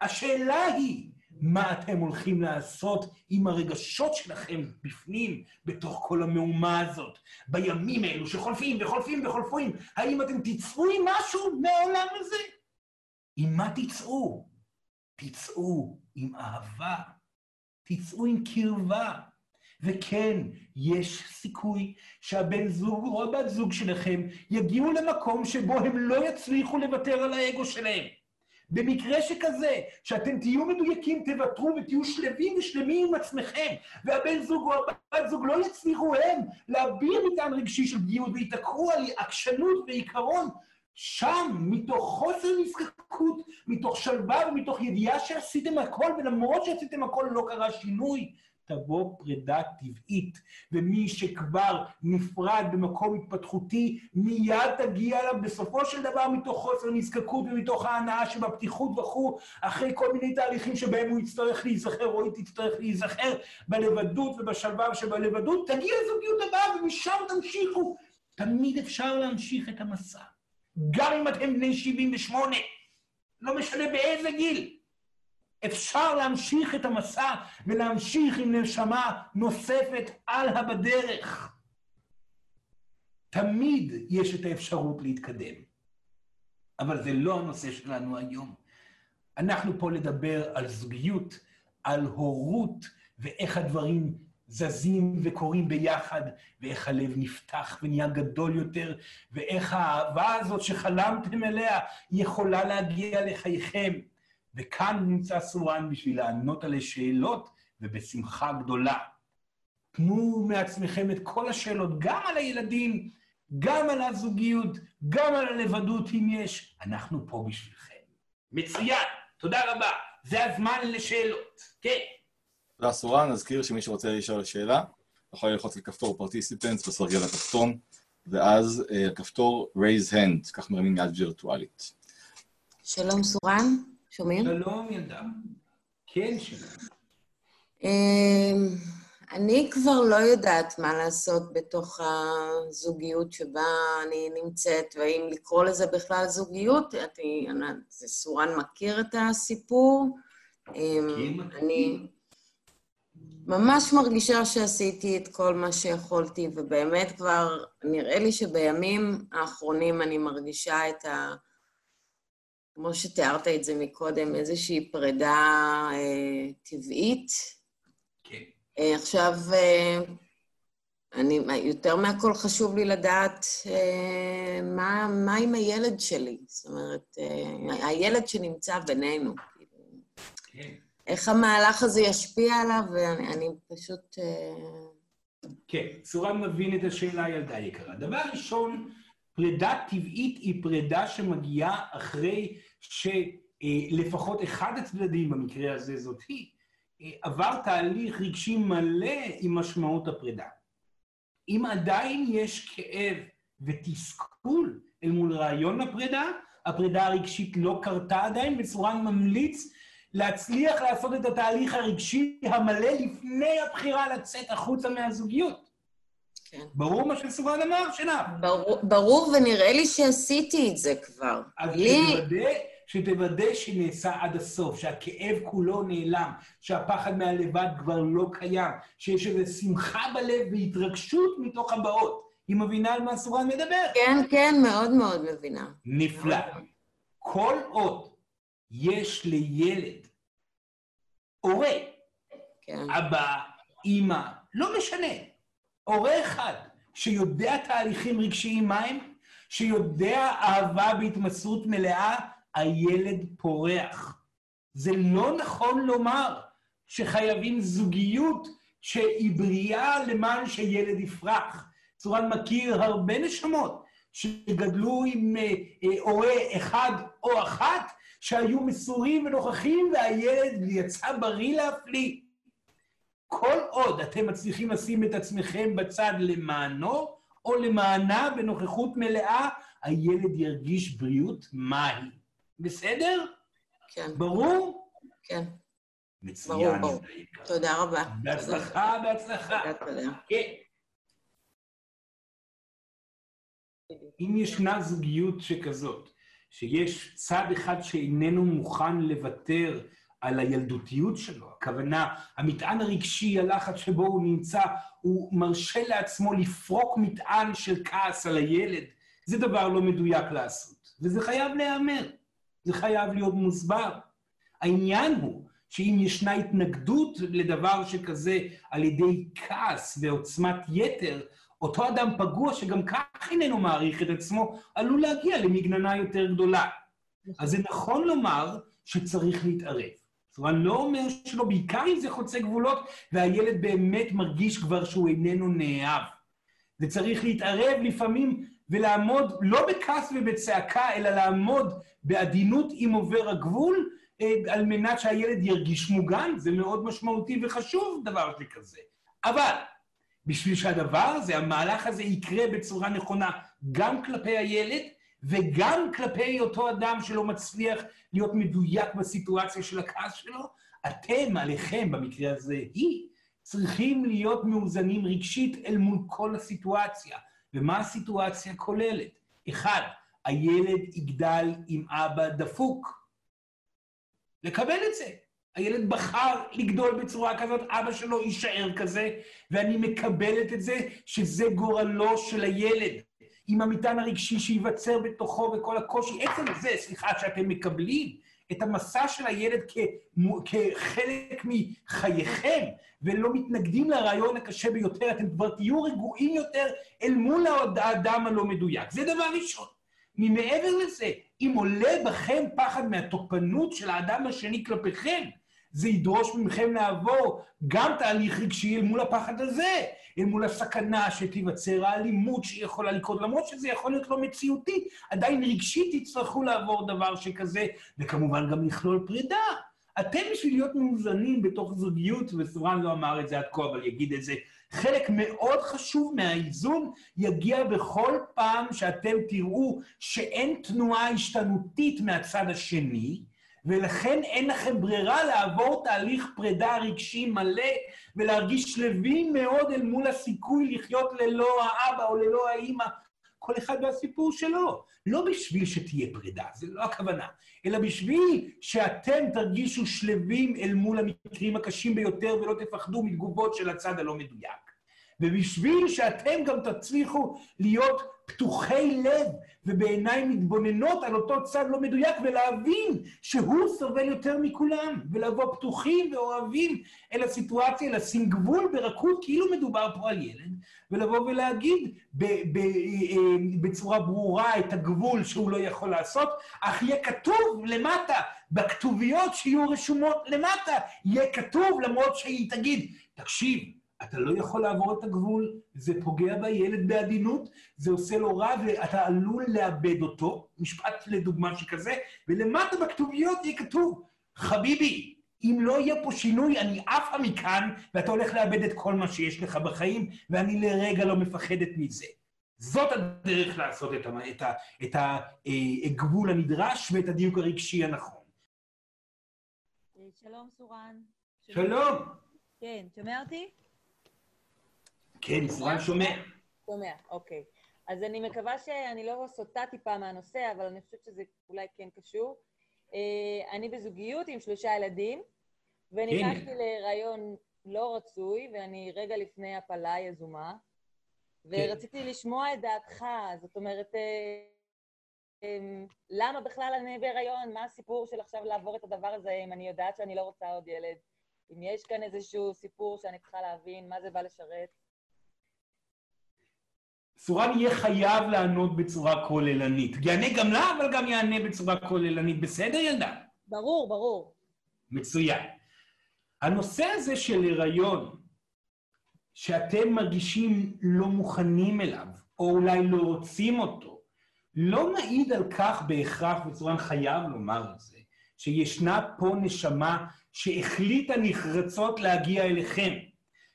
השאלה היא, מה אתם הולכים לעשות עם הרגשות שלכם בפנים, בתוך כל המהומה הזאת, בימים האלו שחולפים וחולפים וחולפים? האם אתם תצאו עם משהו מהעולם הזה? עם מה תצאו? תצאו עם אהבה, תצאו עם קרבה. וכן, יש סיכוי שהבן זוג או הבת זוג שלכם יגיעו למקום שבו הם לא יצליחו לוותר על האגו שלהם. במקרה שכזה, שאתם תהיו מדויקים, תוותרו ותהיו שלווים ושלמים עם עצמכם, והבן זוג או הבת זוג לא יצליחו הם להביע מטען רגשי של פגיעות וייתקעו על עקשנות ועיקרון שם, מתוך חוסר נזקקות, מתוך שלווה ומתוך ידיעה שעשיתם הכל, ולמרות שעשיתם הכל לא קרה שינוי, תבוא פרידה טבעית. ומי שכבר נפרד במקום התפתחותי, מיד תגיע אליו בסופו של דבר מתוך חוסר נזקקות ומתוך ההנאה שבפתיחות וכו', אחרי כל מיני תהליכים שבהם הוא יצטרך להיזכר או היא תצטרך להיזכר בלבדות ובשלווה שבלבדות, תגיע לזוגיות הבאה ומשם תמשיכו. תמיד אפשר להמשיך את המסע. גם אם אתם בני 78, לא משנה באיזה גיל. אפשר להמשיך את המסע ולהמשיך עם נשמה נוספת על הבדרך. תמיד יש את האפשרות להתקדם. אבל זה לא הנושא שלנו היום. אנחנו פה לדבר על זוגיות, על הורות, ואיך הדברים זזים וקורים ביחד, ואיך הלב נפתח ונהיה גדול יותר, ואיך האהבה הזאת שחלמתם אליה יכולה להגיע לחייכם. וכאן נמצא סורן בשביל לענות על השאלות, ובשמחה גדולה. תנו מעצמכם את כל השאלות, גם על הילדים, גם על הזוגיות, גם על הלבדות, אם יש. אנחנו פה בשבילכם. מצוין, תודה רבה. זה הזמן לשאלות. כן. תודה, סורן. נזכיר שמי שרוצה לשאול שאלה, יכול ללחוץ על כפתור פרטיסיפנס בסרגל הכפתור, ואז הכפתור raise hand, כך מרימים יד וירטואלית. שלום, סורן. שומעים? שלום, ילדה. כן, שלום. אמ, אני כבר לא יודעת מה לעשות בתוך הזוגיות שבה אני נמצאת, והאם לקרוא לזה בכלל זוגיות. אני, זה סורן מכיר את הסיפור. אמ, אני ממש מרגישה שעשיתי את כל מה שיכולתי, ובאמת כבר נראה לי שבימים האחרונים אני מרגישה את ה... כמו שתיארת את זה מקודם, איזושהי פרידה אה, טבעית. כן. אה, עכשיו, אה, אני, יותר מהכל חשוב לי לדעת אה, מה, מה עם הילד שלי. זאת אומרת, אה, הילד שנמצא בינינו. כן. איך המהלך הזה ישפיע עליו, ואני אני פשוט... אה, כן, צורה מבין את השאלה, ילדה יקרה. דבר ראשון, פרידה טבעית היא פרידה שמגיעה אחרי שלפחות אחד הצדדים, במקרה הזה זאת היא, אה, עבר תהליך רגשי מלא עם משמעות הפרידה. אם עדיין יש כאב ותסכול אל מול רעיון הפרידה, הפרידה הרגשית לא קרתה עדיין, אני ממליץ להצליח לעשות את התהליך הרגשי המלא לפני הבחירה לצאת החוצה מהזוגיות. כן. ברור מה שסורן אמר, שנב? ברור, ברור, ונראה לי שעשיתי את זה כבר. אז לי... שתוודא, שתוודא שנעשה עד הסוף, שהכאב כולו נעלם, שהפחד מהלבד כבר לא קיים, שיש איזו שמחה בלב והתרגשות מתוך הבאות. היא מבינה על מה סורן מדבר? כן, כן, מאוד מאוד מבינה. נפלא. כל עוד יש לילד הורה, כן. אבא, אימא, לא משנה, הורה אחד שיודע תהליכים רגשיים מהם, שיודע אהבה בהתמסרות מלאה, הילד פורח. זה לא נכון לומר שחייבים זוגיות שהיא בריאה למען שילד יפרח. צורן מכיר הרבה נשמות שגדלו עם אה, אה, הורה אחד או אחת, שהיו מסורים ונוכחים, והילד יצא בריא להפליא. כל עוד אתם מצליחים לשים את עצמכם בצד למענו או למענה בנוכחות מלאה, הילד ירגיש בריאות מהי. בסדר? כן. ברור? כן. מצוין. ברור, ברור. תודה רבה. בהצלחה, בהצלחה. תודה, תודה. כן. אם ישנה זוגיות שכזאת, שיש צד אחד שאיננו מוכן לוותר על הילדותיות שלו, הכוונה, המטען הרגשי, הלחץ שבו הוא נמצא, הוא מרשה לעצמו לפרוק מטען של כעס על הילד, זה דבר לא מדויק לעשות, וזה חייב להיאמר, זה חייב להיות מוסבר. העניין הוא שאם ישנה התנגדות לדבר שכזה על ידי כעס ועוצמת יתר, אותו אדם פגוע שגם כך איננו מעריך את עצמו, עלול להגיע למגננה יותר גדולה. אז זה נכון לומר שצריך להתערב. זאת אומרת, אני לא אומר שלא, בעיקר אם זה חוצה גבולות, והילד באמת מרגיש כבר שהוא איננו נאהב. וצריך להתערב לפעמים ולעמוד לא בכעס ובצעקה, אלא לעמוד בעדינות עם עובר הגבול, אה, על מנת שהילד ירגיש מוגן. זה מאוד משמעותי וחשוב, דבר שכזה. אבל בשביל שהדבר הזה, המהלך הזה יקרה בצורה נכונה גם כלפי הילד וגם כלפי אותו אדם שלא מצליח להיות מדויק בסיטואציה של הכעס שלו, אתם, עליכם, במקרה הזה היא, צריכים להיות מאוזנים רגשית אל מול כל הסיטואציה. ומה הסיטואציה כוללת? אחד, הילד יגדל עם אבא דפוק. לקבל את זה. הילד בחר לגדול בצורה כזאת, אבא שלו יישאר כזה, ואני מקבלת את זה שזה גורלו של הילד. עם המטען הרגשי שייווצר בתוכו וכל הקושי. עצם זה, סליחה, שאתם מקבלים את המסע של הילד כ- כחלק מחייכם, ולא מתנגדים לרעיון הקשה ביותר, אתם כבר תהיו רגועים יותר אל מול האדם הלא מדויק. זה דבר ראשון. ממעבר לזה, אם עולה בכם פחד מהתוקפנות של האדם השני כלפיכם, זה ידרוש מכם לעבור גם תהליך רגשי אל מול הפחד הזה, אל מול הסכנה שתיווצר האלימות שיכולה לקרות, למרות שזה יכול להיות לא מציאותי, עדיין רגשית תצטרכו לעבור דבר שכזה, וכמובן גם לכלול פרידה. אתם בשביל להיות מאוזנים בתוך זוגיות, וסורן לא אמר את זה עד כה, אבל יגיד את זה, חלק מאוד חשוב מהאיזון יגיע בכל פעם שאתם תראו שאין תנועה השתנותית מהצד השני, ולכן אין לכם ברירה לעבור תהליך פרידה רגשי מלא ולהרגיש שלווים מאוד אל מול הסיכוי לחיות ללא האבא או ללא האימא, כל אחד והסיפור שלו. לא בשביל שתהיה פרידה, זה לא הכוונה, אלא בשביל שאתם תרגישו שלווים אל מול המקרים הקשים ביותר ולא תפחדו מתגובות של הצד הלא מדויק. ובשביל שאתם גם תצליחו להיות פתוחי לב ובעיניים מתבוננות על אותו צד לא מדויק ולהבין שהוא סובל יותר מכולם, ולבוא פתוחים ואוהבים אל הסיטואציה, לשים גבול ברכות כאילו מדובר פה על ילד, ולבוא ולהגיד ב- ב- אה, בצורה ברורה את הגבול שהוא לא יכול לעשות, אך יהיה כתוב למטה, בכתוביות שיהיו רשומות למטה, יהיה כתוב למרות שהיא תגיד, תקשיב, אתה לא יכול לעבור את הגבול, זה פוגע בילד בעדינות, זה עושה לו רע ואתה עלול לאבד אותו, משפט לדוגמה שכזה, ולמטה בכתוביות יהיה כתוב, חביבי, אם לא יהיה פה שינוי, אני עפה מכאן, ואתה הולך לאבד את כל מה שיש לך בחיים, ואני לרגע לא מפחדת מזה. זאת הדרך לעשות את, ה, את, ה, את הגבול הנדרש ואת הדיוק הרגשי הנכון. שלום, סורן. שלום. כן, שומע אותי? כן, סורן שומע. שומע, אוקיי. אז אני מקווה שאני לא סוטה טיפה מהנושא, אבל אני חושבת שזה אולי כן קשור. אני בזוגיות עם שלושה ילדים, ונכנסתי להיריון לא רצוי, ואני רגע לפני הפלה יזומה, ורציתי לשמוע את דעתך, זאת אומרת, למה בכלל אני בהיריון? מה הסיפור של עכשיו לעבור את הדבר הזה, אם אני יודעת שאני לא רוצה עוד ילד? אם יש כאן איזשהו סיפור שאני צריכה להבין, מה זה בא לשרת? סורן יהיה חייב לענות בצורה כוללנית. יענה גם לה, אבל גם יענה בצורה כוללנית. בסדר, ילדה? ברור, ברור. מצוין. הנושא הזה של הריון, שאתם מרגישים לא מוכנים אליו, או אולי לא רוצים אותו, לא מעיד על כך בהכרח, וסורן חייב לומר את זה, שישנה פה נשמה שהחליטה נחרצות להגיע אליכם.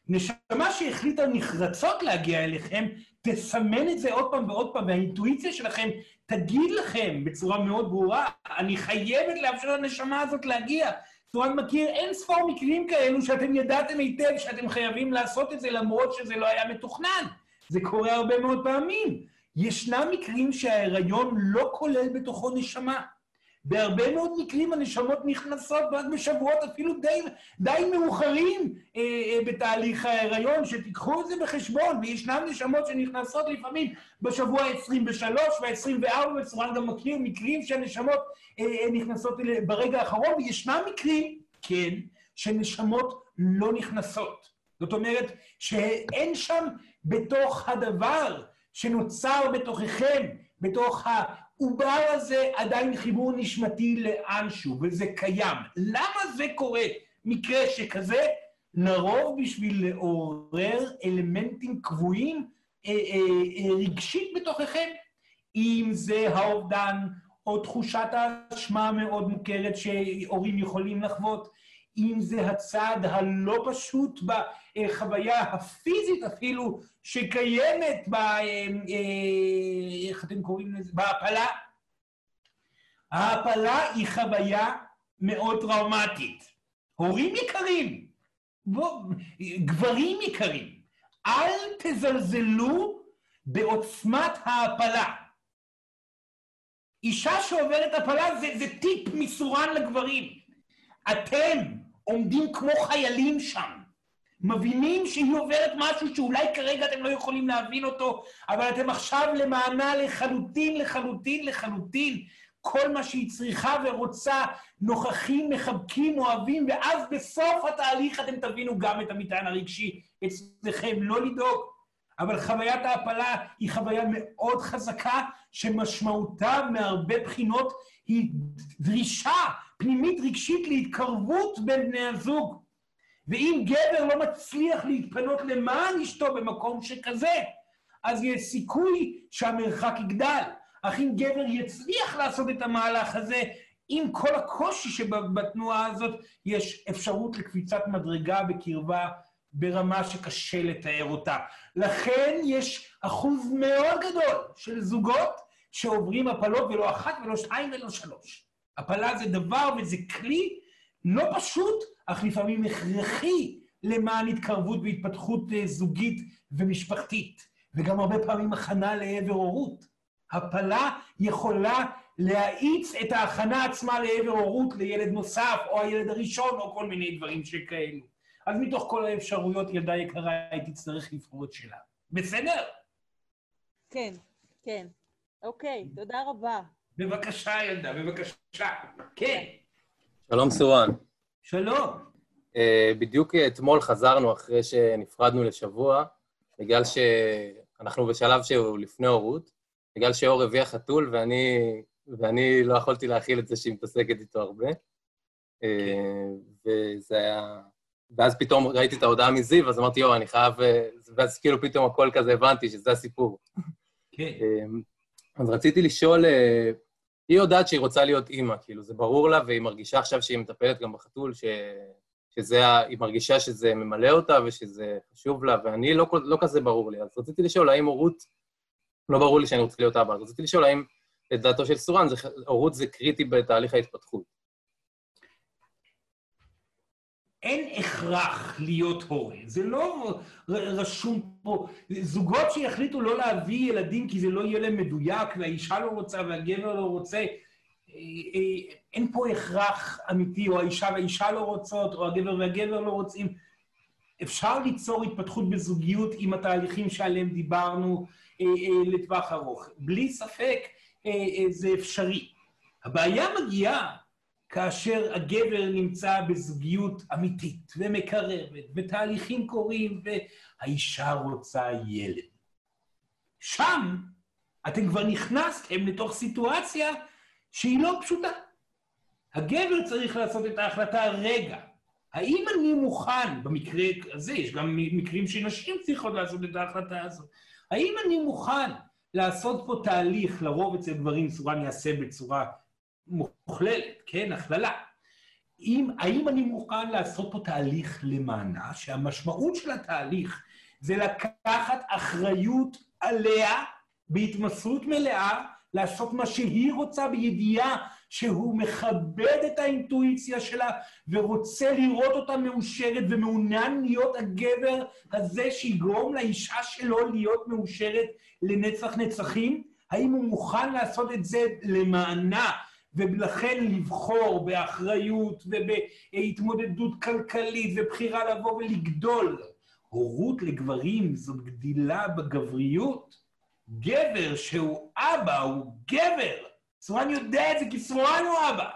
נשמה שהחליטה נחרצות להגיע אליכם, תסמן את זה עוד פעם ועוד פעם, והאינטואיציה שלכם תגיד לכם בצורה מאוד ברורה, אני חייבת לאפשר לנשמה הזאת להגיע. סורן מכיר אין ספור מקרים כאלו שאתם ידעתם היטב שאתם חייבים לעשות את זה למרות שזה לא היה מתוכנן. זה קורה הרבה מאוד פעמים. ישנם מקרים שההיריון לא כולל בתוכו נשמה. בהרבה מאוד מקרים הנשמות נכנסות רק בשבועות אפילו די, די מאוחרים אה, אה, בתהליך ההיריון, שתיקחו את זה בחשבון, וישנן נשמות שנכנסות לפעמים בשבוע ה-23 וה-24, בצורה גם מכיר מקרים שהנשמות אה, אה, נכנסות ברגע האחרון, וישנם מקרים, כן, שנשמות לא נכנסות. זאת אומרת שאין שם בתוך הדבר שנוצר בתוככם, בתוך העובר הזה עדיין חיבור נשמתי לאנשהו, וזה קיים. למה זה קורה? מקרה שכזה, לרוב בשביל לעורר אלמנטים קבועים אה, אה, אה, רגשית בתוככם. אם זה האובדן, או תחושת האשמה המאוד מוכרת שהורים יכולים לחוות, אם זה הצד הלא פשוט בחוויה הפיזית אפילו, שקיימת ב... איך אתם קוראים לזה? בהפלה. ההפלה היא חוויה מאוד טראומטית. הורים יקרים, בוא, גברים יקרים, אל תזלזלו בעוצמת ההפלה. אישה שעוברת הפלה זה, זה טיפ מסורן לגברים. אתם עומדים כמו חיילים שם, מבינים שהיא עוברת משהו שאולי כרגע אתם לא יכולים להבין אותו, אבל אתם עכשיו למענה לחלוטין, לחלוטין, לחלוטין. כל מה שהיא צריכה ורוצה, נוכחים, מחבקים, אוהבים, ואז בסוף התהליך אתם תבינו גם את המטען הרגשי אצלכם, לא לדאוג. אבל חוויית ההפלה היא חוויה מאוד חזקה, שמשמעותה מהרבה בחינות היא דרישה פנימית רגשית להתקרבות בין בני הזוג. ואם גבר לא מצליח להתפנות למען אשתו במקום שכזה, אז יש סיכוי שהמרחק יגדל. אך אם גבר יצליח לעשות את המהלך הזה, עם כל הקושי שבתנועה הזאת, יש אפשרות לקפיצת מדרגה בקרבה ברמה שקשה לתאר אותה. לכן יש אחוז מאוד גדול של זוגות שעוברים הפלות, ולא אחת ולא שתיים ולא שלוש. הפלה זה דבר וזה כלי לא פשוט, אך לפעמים הכרחי למען התקרבות והתפתחות זוגית ומשפחתית, וגם הרבה פעמים הכנה לעבר הורות. הפלה יכולה להאיץ את ההכנה עצמה לעבר הורות לילד נוסף, או הילד הראשון, או כל מיני דברים שכאלו. אז מתוך כל האפשרויות, ילדה יקרה, היא תצטרך לבחור את שלה. בסדר? כן. כן. אוקיי, תודה רבה. בבקשה, ילדה, בבקשה. כן. שלום סורן. שלום. Uh, בדיוק אתמול חזרנו אחרי שנפרדנו לשבוע, בגלל שאנחנו בשלב שהוא לפני הורות, בגלל שאור הביאה חתול ואני, ואני לא יכולתי להכיל את זה שהיא מתעסקת איתו הרבה. Uh, וזה היה... ואז פתאום ראיתי את ההודעה מזיו, אז אמרתי, יואו, אני חייב... ואז כאילו פתאום הכל כזה הבנתי שזה הסיפור. כן. אז רציתי לשאול, אה, היא יודעת שהיא רוצה להיות אימא, כאילו, זה ברור לה, והיא מרגישה עכשיו שהיא מטפלת גם בחתול, ש... שזה, היא מרגישה שזה ממלא אותה ושזה חשוב לה, ואני לא, לא כזה ברור לי. אז רציתי לשאול, האם הורות, לא ברור לי שאני רוצה להיות אבא, אז רציתי לשאול, האם לדעתו של סורן, הורות זה קריטי בתהליך ההתפתחות. אין הכרח להיות הורה, זה לא רשום פה. זוגות שיחליטו לא להביא ילדים כי זה לא יהיה להם מדויק, והאישה לא רוצה והגבר לא רוצה, אה, אה, אין פה הכרח אמיתי, או האישה והאישה לא רוצות, או הגבר והגבר לא רוצים. אפשר ליצור התפתחות בזוגיות עם התהליכים שעליהם דיברנו אה, לטווח ארוך. בלי ספק זה אפשרי. הבעיה מגיעה כאשר הגבר נמצא בזוגיות אמיתית ומקרבת, ותהליכים קורים, והאישה רוצה ילד. שם אתם כבר נכנסתם לתוך סיטואציה שהיא לא פשוטה. הגבר צריך לעשות את ההחלטה, רגע, האם אני מוכן, במקרה הזה, יש גם מקרים שנשים צריכות לעשות את ההחלטה הזאת, האם אני מוכן לעשות פה תהליך, לרוב אצל גברים סורן יעשה בצורה מוכללת, כן, הכללה. אם, האם אני מוכן לעשות פה תהליך למענה, שהמשמעות של התהליך זה לקחת אחריות עליה בהתמסרות מלאה, לעשות מה שהיא רוצה בידיעה שהוא מכבד את האינטואיציה שלה ורוצה לראות אותה מאושרת ומעוניין להיות הגבר הזה שיגרום לאישה שלו להיות מאושרת לנצח נצחים? האם הוא מוכן לעשות את זה למענה ולכן לבחור באחריות ובהתמודדות כלכלית ובחירה לבוא ולגדול. הורות לגברים זו גדילה בגבריות. גבר שהוא אבא הוא גבר. סורן יודע את זה כי סורן הוא אבא.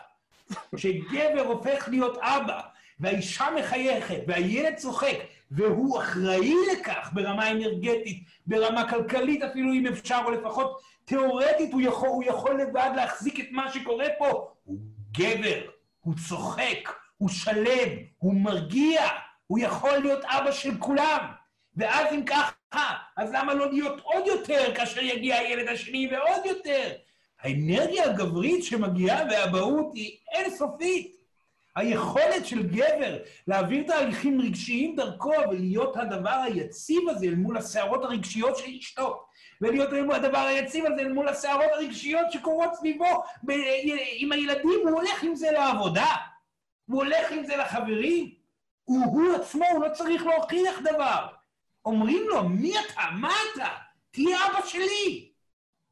כשגבר הופך להיות אבא, והאישה מחייכת, והילד צוחק, והוא אחראי לכך ברמה אנרגטית, ברמה כלכלית אפילו אם אפשר, או לפחות תיאורטית הוא יכול, הוא יכול לבד להחזיק את מה שקורה פה. הוא גבר, הוא צוחק, הוא שלם, הוא מרגיע, הוא יכול להיות אבא של כולם. ואז אם ככה, אז למה לא להיות עוד יותר כאשר יגיע הילד השני ועוד יותר? האנרגיה הגברית שמגיעה באבהות היא אינסופית. היכולת של גבר להעביר תהליכים רגשיים דרכו ולהיות הדבר היציב הזה אל מול הסערות הרגשיות של אשתו, ולהיות הדבר היציב הזה מול הסערות הרגשיות שקורות סביבו ב- עם הילדים, הוא הולך עם זה לעבודה, הוא הולך עם זה לחברים, הוא, הוא עצמו, הוא לא צריך להוכיח דבר. אומרים לו, מי אתה? מה אתה? תהיה אבא שלי.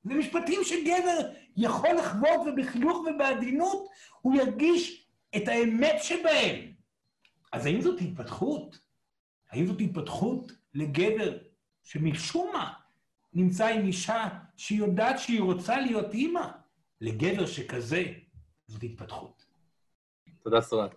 זה משפטים שגבר יכול לחוות ובחיוך ובעדינות הוא ירגיש את האמת שבהם. אז האם זאת התפתחות? האם זאת התפתחות לגבר שמשום מה נמצא עם אישה שיודעת שהיא רוצה להיות אימא? לגבר שכזה, זאת התפתחות. תודה, סורן.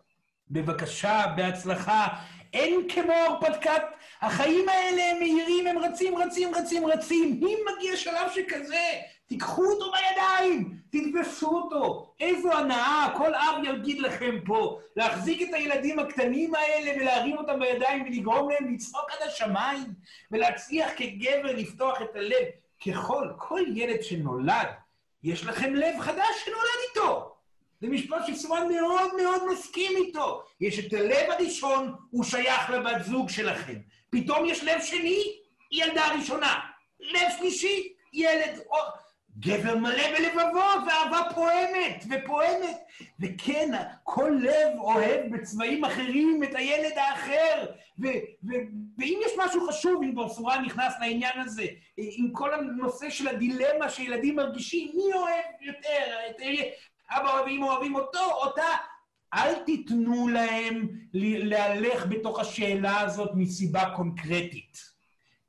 בבקשה, בהצלחה. אין כמו הרפתקת, החיים האלה הם מהירים, הם רצים, רצים, רצים, רצים. אם מגיע שלב שכזה, תיקחו אותו בידיים, תתפסו אותו. איזו הנאה, כל אב יגיד לכם פה, להחזיק את הילדים הקטנים האלה ולהרים אותם בידיים ולגרום להם לצחוק עד השמיים, ולהצליח כגבר לפתוח את הלב. ככל, כל ילד שנולד, יש לכם לב חדש שנולד איתו. זה משפט שסורן מאוד מאוד מסכים איתו. יש את הלב הראשון, הוא שייך לבת זוג שלכם. פתאום יש לב שני, ילדה ראשונה. לב שלישי, ילד... גבר מלא בלבבות, ואהבה פועמת ופועמת. וכן, כל לב אוהב בצבעים אחרים את הילד האחר. ואם יש משהו חשוב, אם כבר סורן נכנס לעניין הזה, עם כל הנושא של הדילמה שילדים מרגישים, מי אוהב יותר? את אבא ואמא אוהבים אותו, אותה. אל תיתנו להם להלך בתוך השאלה הזאת מסיבה קונקרטית.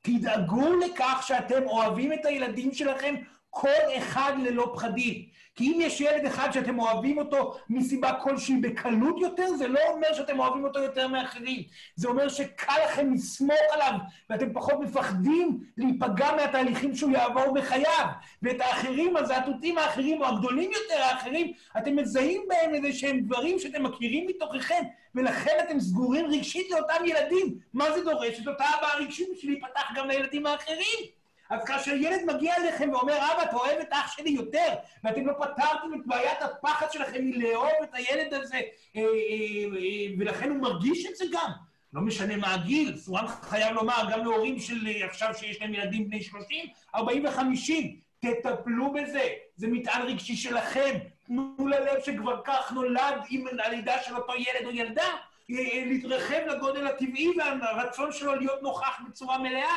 תדאגו לכך שאתם אוהבים את הילדים שלכם כל אחד ללא פחדים. כי אם יש ילד אחד שאתם אוהבים אותו מסיבה כלשהי בקלות יותר, זה לא אומר שאתם אוהבים אותו יותר מאחרים. זה אומר שקל לכם לסמוך עליו, ואתם פחות מפחדים להיפגע מהתהליכים שהוא יעבור בחייו. ואת האחרים, הזעתותים האחרים, או הגדולים יותר האחרים, אתם מזהים בהם איזה שהם דברים שאתם מכירים מתוככם, ולכן אתם סגורים רגשית לאותם ילדים. מה זה דורש? את אותה הבאה רגשית בשביל להיפתח גם לילדים האחרים. אז כאשר ילד מגיע אליכם ואומר, אבא, אתה אוהב את אח שלי יותר, ואתם לא פתרתם את בעיית הפחד שלכם מלאהוב את הילד הזה, אה, אה, אה, ולכן הוא מרגיש את זה גם. לא משנה מה הגיל, סורן חייב לומר, גם להורים של עכשיו שיש להם ילדים בני 30, 40 ו-50, תטפלו בזה, זה מטען רגשי שלכם. תנו ללב שכבר כך נולד עם הלידה של אותו ילד או ילדה, להתרחב לגודל הטבעי והרצון שלו להיות נוכח בצורה מלאה.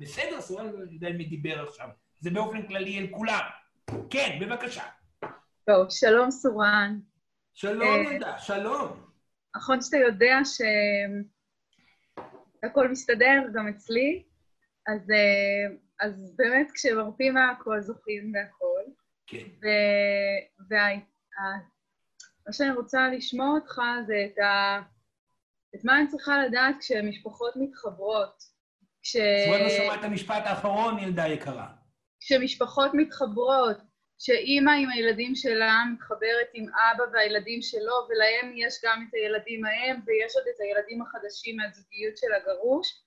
בסדר, סורן לא יודע מי דיבר עכשיו. זה באופן כללי אל כולם. כן, בבקשה. טוב, שלום סורן. שלום, יהודה, שלום. נכון שאתה יודע שהכל מסתדר, גם אצלי, אז, אה, אז באמת כשמרפים מהכל זוכים והכל. כן. ומה שאני רוצה לשמוע אותך זה את, ה, את מה אני צריכה לדעת כשמשפחות מתחברות. כש... סורן לא שמע את המשפט האחרון, ילדה יקרה. כשמשפחות מתחברות, שאימא עם הילדים שלה מתחברת עם אבא והילדים שלו, ולהם יש גם את הילדים ההם, ויש עוד את הילדים החדשים מהזוגיות של הגרוש.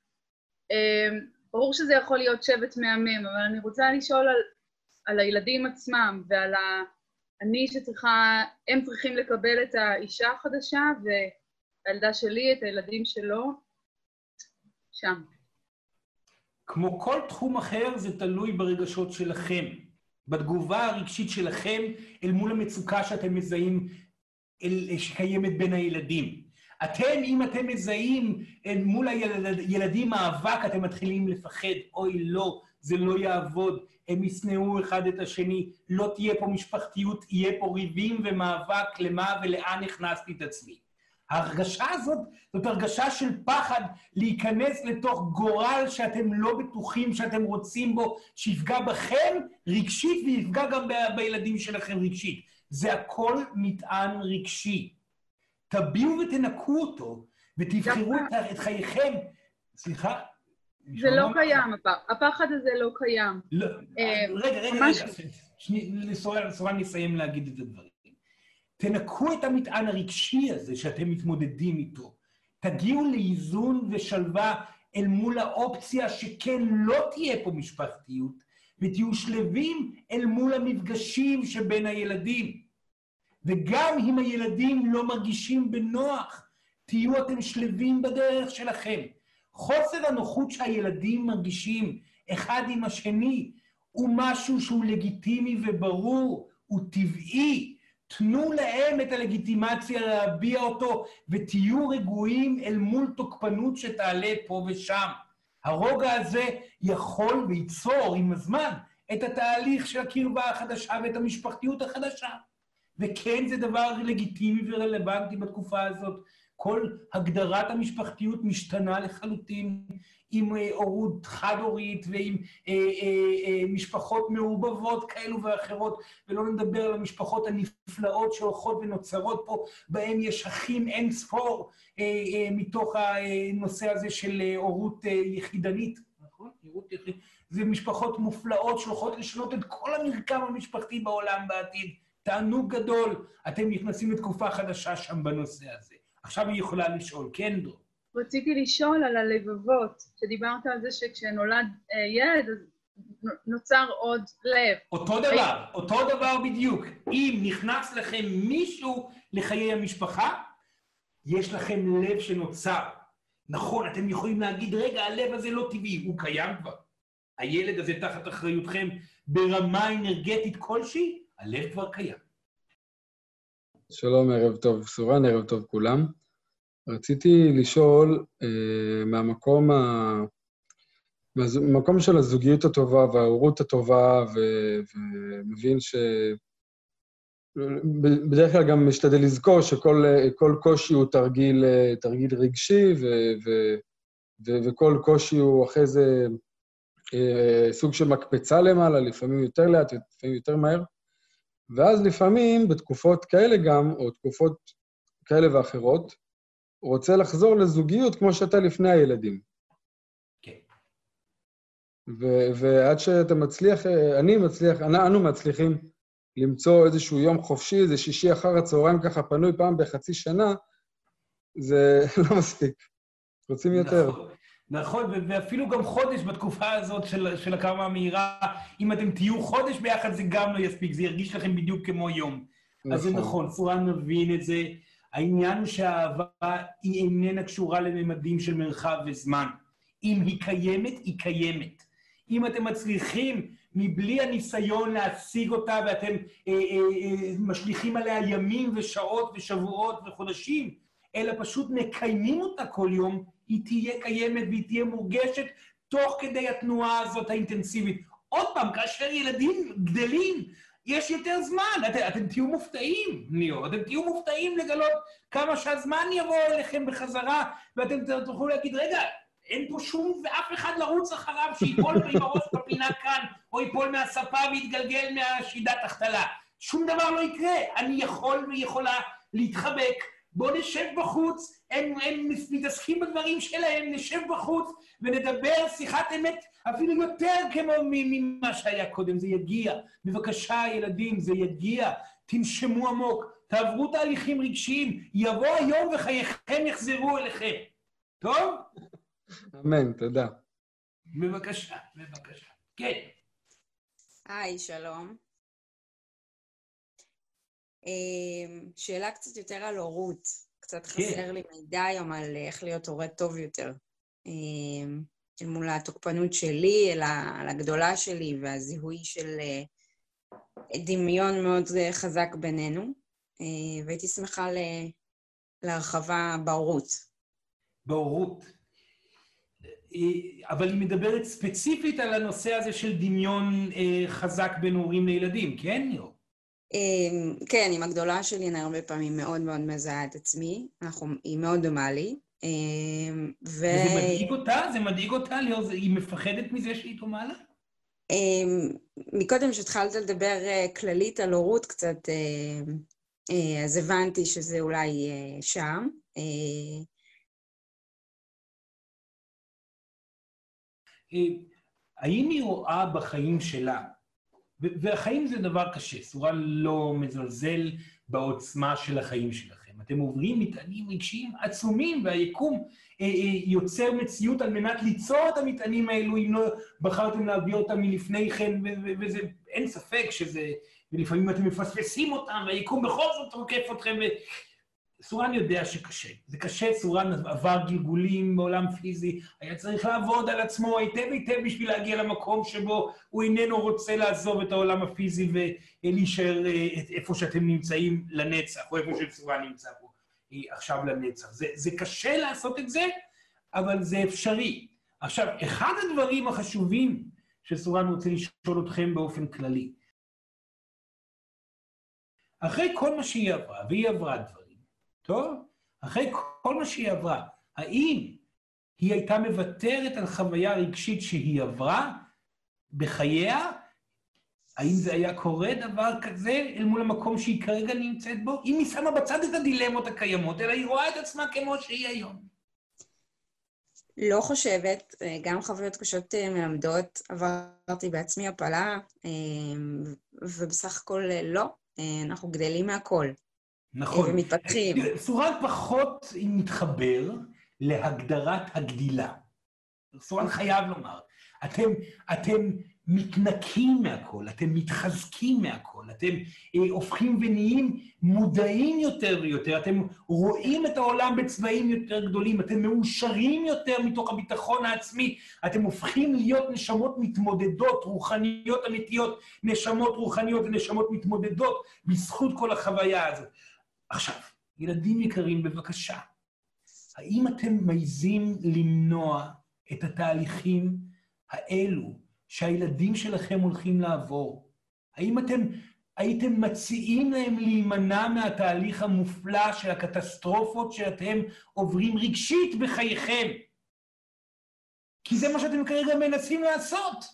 אמ, ברור שזה יכול להיות שבט מהמם, אבל אני רוצה לשאול על, על הילדים עצמם ועל ה... אני שצריכה, הם צריכים לקבל את האישה החדשה, והילדה שלי, את הילדים שלו, שם. כמו כל תחום אחר, זה תלוי ברגשות שלכם, בתגובה הרגשית שלכם אל מול המצוקה שאתם מזהים אל, שקיימת בין הילדים. אתם, אם אתם מזהים אל מול הילדים מאבק, אתם מתחילים לפחד, אוי לא, זה לא יעבוד, הם ישנאו אחד את השני, לא תהיה פה משפחתיות, יהיה פה ריבים ומאבק למה ולאן הכנסתי את עצמי. ההרגשה הזאת זאת הרגשה של פחד להיכנס לתוך גורל שאתם לא בטוחים שאתם רוצים בו, שיפגע בכם רגשית ויפגע גם ב- בילדים שלכם רגשית. זה הכל מטען רגשי. תביעו ותנקו אותו, ותבחרו את, את חייכם. סליחה? זה לא קיים, הפחד הזה לא קיים. לא, אה, רגע, רגע, רגע. לסורן נסיים להגיד את הדברים. תנקו את המטען הרגשי הזה שאתם מתמודדים איתו. תגיעו לאיזון ושלווה אל מול האופציה שכן לא תהיה פה משפחתיות, ותהיו שלווים אל מול המפגשים שבין הילדים. וגם אם הילדים לא מרגישים בנוח, תהיו אתם שלווים בדרך שלכם. חוסר הנוחות שהילדים מרגישים אחד עם השני הוא משהו שהוא לגיטימי וברור, הוא טבעי, תנו להם את הלגיטימציה להביע אותו, ותהיו רגועים אל מול תוקפנות שתעלה פה ושם. הרוגע הזה יכול וייצור עם הזמן את התהליך של הקרבה החדשה ואת המשפחתיות החדשה. וכן, זה דבר לגיטימי ורלוונטי בתקופה הזאת. כל הגדרת המשפחתיות משתנה לחלוטין עם אה, הורות חד-הורית ועם אה, אה, אה, משפחות מעובבות כאלו ואחרות, ולא נדבר על המשפחות הנפלאות שהולכות ונוצרות פה, בהן יש אחים אין ספור אה, אה, מתוך הנושא הזה של אה, הורות אה, יחידנית, נכון? זה משפחות מופלאות שהולכות לשנות את כל המרקם המשפחתי בעולם בעתיד. תענוג גדול, אתם נכנסים לתקופה חדשה שם בנושא הזה. עכשיו היא יכולה לשאול, כן, דור? רציתי לשאול על הלבבות, שדיברת על זה שכשנולד אה, ילד, אז נוצר עוד לב. אותו דבר, אותו דבר בדיוק. אם נכנס לכם מישהו לחיי המשפחה, יש לכם לב שנוצר. נכון, אתם יכולים להגיד, רגע, הלב הזה לא טבעי, הוא קיים כבר. הילד הזה תחת אחריותכם ברמה אנרגטית כלשהי, הלב כבר קיים. שלום, ערב טוב, סורן, ערב טוב כולם. רציתי לשאול אה, מהמקום, ה... מהמקום של הזוגיות הטובה וההורות הטובה, ו... ומבין ש... בדרך כלל גם משתדל לזכור שכל קושי הוא תרגיל, תרגיל רגשי, ו... ו... ו... וכל קושי הוא אחרי זה אה, סוג של מקפצה למעלה, לפעמים יותר לאט, לפעמים יותר מהר. ואז לפעמים, בתקופות כאלה גם, או תקופות כאלה ואחרות, רוצה לחזור לזוגיות כמו שהייתה לפני הילדים. כן. ו- ועד שאתה מצליח, אני מצליח, אנו מצליחים למצוא איזשהו יום חופשי, איזה שישי אחר הצהריים ככה פנוי פעם בחצי שנה, זה [LAUGHS] לא מספיק. רוצים יותר. נכון, נכון, ואפילו גם חודש בתקופה הזאת של, של הקרמה המהירה, אם אתם תהיו חודש ביחד זה גם לא יספיק, זה ירגיש לכם בדיוק כמו יום. נכון. אז זה נכון, נכון פורן מבין את זה. העניין הוא שהאהבה היא איננה קשורה לממדים של מרחב וזמן. אם היא קיימת, היא קיימת. אם אתם מצליחים, מבלי הניסיון להשיג אותה, ואתם אה, אה, אה, משליכים עליה ימים ושעות ושבועות וחודשים, אלא פשוט מקיימים אותה כל יום, היא תהיה קיימת והיא תהיה מורגשת תוך כדי התנועה הזאת האינטנסיבית. עוד פעם, כאשר ילדים גדלים, יש יותר זמן. את, אתם תהיו מופתעים, ניאו, אתם תהיו מופתעים לגלות כמה שהזמן יבוא אליכם בחזרה, ואתם תוכלו להגיד, רגע, אין פה שום ואף אחד לרוץ אחריו שיפול עם הראש בפינה כאן, או ייפול מהספה ויתגלגל מהשידת החתלה. שום דבר לא יקרה. אני יכול ויכולה להתחבק בואו נשב בחוץ, הם, הם מתעסקים בדברים שלהם, נשב בחוץ ונדבר שיחת אמת אפילו יותר כמו ממה שהיה קודם, זה יגיע. בבקשה, ילדים, זה יגיע. תנשמו עמוק, תעברו תהליכים רגשיים, יבוא היום וחייכם יחזרו אליכם. טוב? אמן, תודה. בבקשה, בבקשה. כן. היי, שלום. אמ, שאלה קצת יותר על הורות. קצת כן. חסר לי מידע היום על איך להיות הורה טוב יותר. אמ, אל מול התוקפנות שלי, אל הגדולה שלי והזיהוי של אה, דמיון מאוד אה, חזק בינינו, אה, והייתי שמחה להרחבה בהורות. בהורות. אבל היא מדברת ספציפית על הנושא הזה של דמיון חזק בין הורים לילדים, כן, ליאור? אמ, כן, עם הגדולה שלי אני הרבה פעמים מאוד מאוד מזהה את עצמי, אנחנו, היא מאוד דומה לי. אמ, ו... וזה מדאיג אותה? זה מדאיג אותה? היא מפחדת מזה שהיא דומה לה? אמ, מקודם כשהתחלת לדבר אה, כללית על הורות קצת, אה, אז הבנתי שזה אולי אה, שם. האם היא רואה בחיים שלה והחיים זה דבר קשה, סורה לא מזלזל בעוצמה של החיים שלכם. אתם עוברים מטענים רגשיים עצומים, והיקום אה, אה, יוצר מציאות על מנת ליצור את המטענים האלו, אם לא בחרתם להביא אותם מלפני כן, וזה, אין ספק שזה, ולפעמים אתם מפספסים אותם, והיקום בכל זאת תוקף אתכם, סורן יודע שקשה. זה קשה, סורן עבר גלגולים בעולם פיזי, היה צריך לעבוד על עצמו היטב היטב בשביל להגיע למקום שבו הוא איננו רוצה לעזוב את העולם הפיזי ולהישאר אה, איפה שאתם נמצאים לנצח, או איפה שסורן נמצא פה אה, עכשיו לנצח. זה, זה קשה לעשות את זה, אבל זה אפשרי. עכשיו, אחד הדברים החשובים שסורן רוצה לשאול אתכם באופן כללי, אחרי כל מה שהיא עברה, והיא עברה דברים, טוב? אחרי כל מה שהיא עברה, האם היא הייתה מוותרת על חוויה רגשית שהיא עברה בחייה? האם זה היה קורה דבר כזה אל מול המקום שהיא כרגע נמצאת בו? אם היא שמה בצד את הדילמות הקיימות, אלא היא רואה את עצמה כמו שהיא היום. לא חושבת, גם חוויות קשות אה, מלמדות, עברתי בעצמי הפלה, אה, ובסך הכל אה, לא, אנחנו גדלים מהכל. נכון. ומתפתחים. סורן פחות מתחבר להגדרת הגדילה. סורן חייב לומר, אתם, אתם מתנקים מהכל, אתם מתחזקים מהכל, אתם אה, הופכים ונהיים מודעים יותר ויותר, אתם רואים את העולם בצבעים יותר גדולים, אתם מאושרים יותר מתוך הביטחון העצמי, אתם הופכים להיות נשמות מתמודדות, רוחניות אמיתיות, נשמות רוחניות ונשמות מתמודדות בזכות כל החוויה הזאת. עכשיו, ילדים יקרים, בבקשה, האם אתם מעיזים למנוע את התהליכים האלו שהילדים שלכם הולכים לעבור? האם אתם הייתם מציעים להם להימנע מהתהליך המופלא של הקטסטרופות שאתם עוברים רגשית בחייכם? כי זה מה שאתם כרגע מנסים לעשות.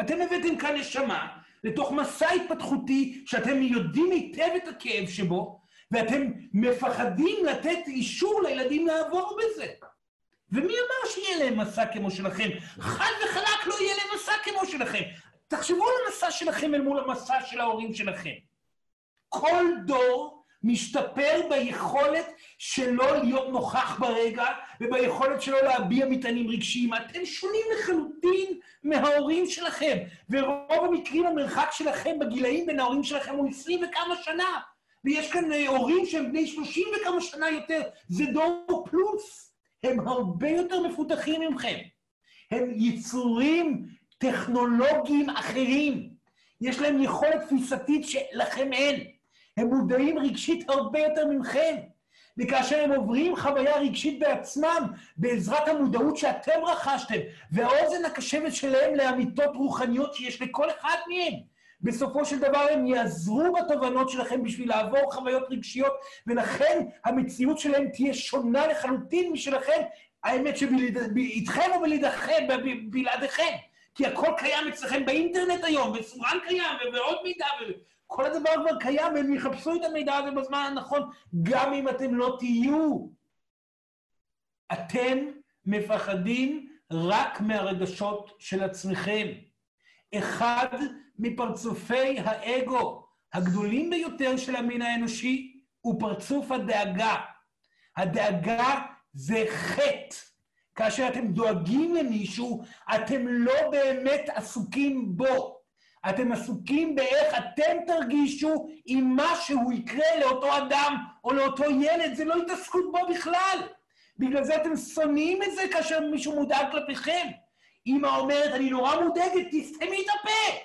אתם הבאתם כאן נשמה לתוך מסע התפתחותי שאתם יודעים היטב את הכאב שבו, ואתם מפחדים לתת אישור לילדים לעבור בזה. ומי אמר שיהיה להם מסע כמו שלכם? חד וחלק לא יהיה להם מסע כמו שלכם. תחשבו על המסע שלכם אל מול המסע של ההורים שלכם. כל דור משתפר ביכולת שלו להיות נוכח ברגע וביכולת שלו להביע מטענים רגשיים. אתם שונים לחלוטין מההורים שלכם, ורוב המקרים המרחק שלכם בגילאים בין ההורים שלכם הוא עשרים וכמה שנה. ויש כאן אה, הורים שהם בני שלושים וכמה שנה יותר, זה דור פלוס. הם הרבה יותר מפותחים ממכם. הם יצורים טכנולוגיים אחרים. יש להם יכולת תפיסתית שלכם אין. הם מודעים רגשית הרבה יותר ממכם. וכאשר הם עוברים חוויה רגשית בעצמם, בעזרת המודעות שאתם רכשתם, והאוזן הקשבת שלהם לאמיתות רוחניות שיש לכל אחד מהם, בסופו של דבר הם יעזרו בתובנות שלכם בשביל לעבור חוויות רגשיות, ולכן המציאות שלהם תהיה שונה לחלוטין משלכם, האמת שאיתכם או בלעדיכם. כי הכל קיים אצלכם באינטרנט היום, וסורן קיים, ועוד מידע, כל הדבר כבר קיים, והם יחפשו את המידע הזה בזמן הנכון, גם אם אתם לא תהיו. אתם מפחדים רק מהרגשות של עצמכם. אחד מפרצופי האגו הגדולים ביותר של המין האנושי הוא פרצוף הדאגה. הדאגה זה חטא. כאשר אתם דואגים למישהו, אתם לא באמת עסוקים בו. אתם עסוקים באיך אתם תרגישו אם משהו יקרה לאותו אדם או לאותו ילד, זה לא התעסקות בו בכלל. בגלל זה אתם שונאים את זה כאשר מישהו מודאג כלפיכם. אמא אומרת, אני נורא מודאגת, תסתמי את הפה.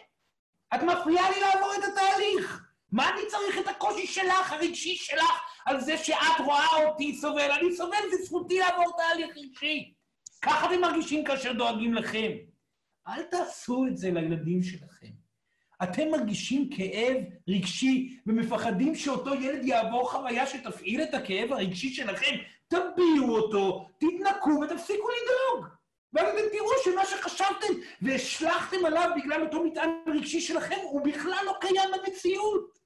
את מפריעה לי לעבור את התהליך. מה אני צריך את הקושי שלך, הרגשי שלך, על זה שאת רואה אותי סובל? אני סובל, זה זכותי לעבור תהליך רגשי. ככה אתם מרגישים כאשר דואגים לכם. אל תעשו את זה לילדים שלכם. אתם מרגישים כאב רגשי ומפחדים שאותו ילד יעבור חוויה שתפעיל את הכאב הרגשי שלכם, תביעו אותו, תתנקו ותפסיקו לדאוג. ואז אתם תראו שמה שחשבתם והשלכתם עליו בגלל אותו מטען רגשי שלכם, הוא בכלל לא קיים במציאות.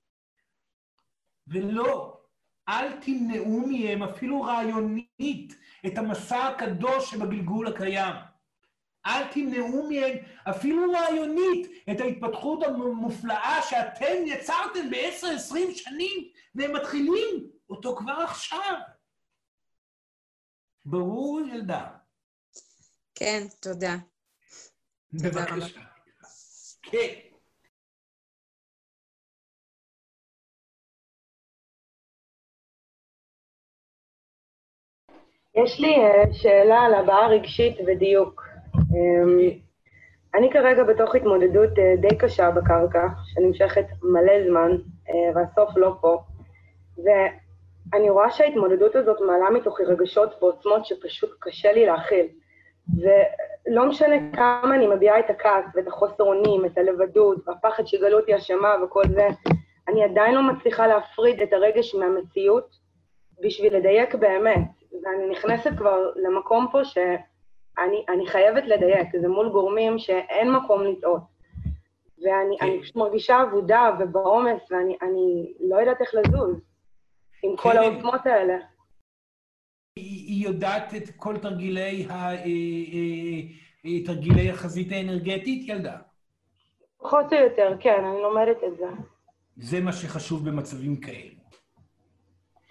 ולא, אל תמנעו מהם אפילו רעיונית את המסע הקדוש שבגלגול הקיים. אל תמנעו מהם אפילו רעיונית את ההתפתחות המופלאה שאתם יצרתם בעשר, עשרים שנים, והם מתחילים אותו כבר עכשיו. ברור, ילדה? כן, תודה. בבקשה. כן. יש לי אה, שאלה על הבעה רגשית ודיוק. אמ, אני כרגע בתוך התמודדות אה, די קשה בקרקע, שנמשכת מלא זמן, אה, והסוף לא פה, ואני רואה שההתמודדות הזאת מעלה מתוכי רגשות ועוצמות שפשוט קשה לי להכיל. ולא משנה כמה אני מביעה את הכעס ואת החוסר אונים, את הלבדות, והפחד שיגלו אותי אשמה וכל זה, אני עדיין לא מצליחה להפריד את הרגש מהמציאות בשביל לדייק באמת. ואני נכנסת כבר למקום פה שאני חייבת לדייק, זה מול גורמים שאין מקום לטעות. ואני. פשוט מרגישה אבודה ובעומס, ואני לא יודעת איך לזוז עם כל כן. העוצמות האלה. היא יודעת את כל תרגילי, ה, אה, אה, אה, תרגילי החזית האנרגטית, ילדה? פחות או יותר, כן, אני לומדת את זה. זה מה שחשוב במצבים כאלה.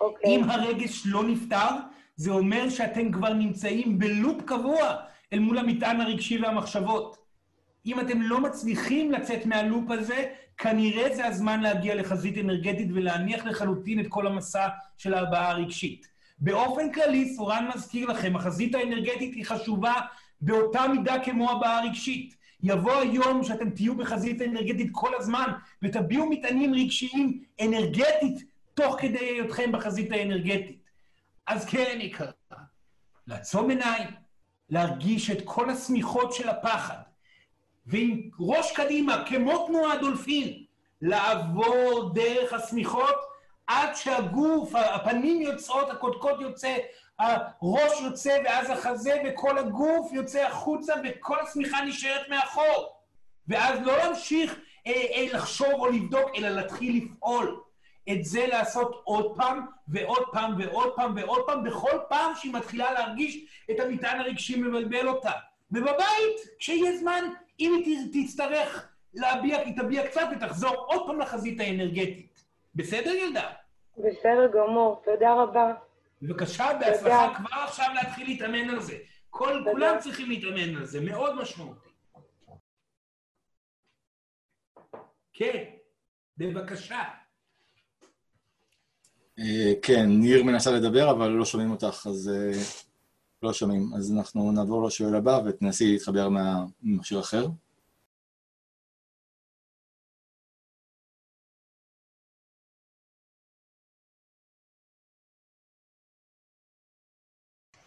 אוקיי. אם הרגש לא נפתר, זה אומר שאתם כבר נמצאים בלופ קבוע אל מול המטען הרגשי והמחשבות. אם אתם לא מצליחים לצאת מהלופ הזה, כנראה זה הזמן להגיע לחזית אנרגטית ולהניח לחלוטין את כל המסע של ההבעה הרגשית. באופן כללי, סורן מזכיר לכם, החזית האנרגטית היא חשובה באותה מידה כמו הבעה רגשית. יבוא היום שאתם תהיו בחזית אנרגטית כל הזמן ותביעו מטענים רגשיים אנרגטית תוך כדי היותכם בחזית האנרגטית. אז כן, יקרה, לעצום עיניים, להרגיש את כל השמיכות של הפחד, ועם ראש קדימה, כמו תנועת דולפין, לעבור דרך השמיכות עד שהגוף, הפנים יוצאות, הקודקוד יוצא, הראש יוצא ואז החזה וכל הגוף יוצא החוצה וכל השמיכה נשארת מאחור. ואז לא להמשיך אה, אה, לחשוב או לבדוק, אלא להתחיל לפעול. את זה לעשות עוד פעם ועוד פעם ועוד פעם ועוד פעם, בכל פעם שהיא מתחילה להרגיש את המטען הרגשי מבלבל אותה. ובבית, כשיהיה זמן, אם היא תצטרך להביע, היא תביע קצת ותחזור עוד פעם לחזית האנרגטית. בסדר, ילדה? בסדר גמור, תודה רבה. בבקשה, בהצלחה כבר עכשיו להתחיל להתאמן על זה. כל, כולם צריכים להתאמן על זה, מאוד משמעותי. כן, בבקשה. אה, כן, ניר מנסה לדבר, אבל לא שומעים אותך, אז אה, לא שומעים. אז אנחנו נעבור לשואל הבא ותנסי להתחבר ממכשיר אחר.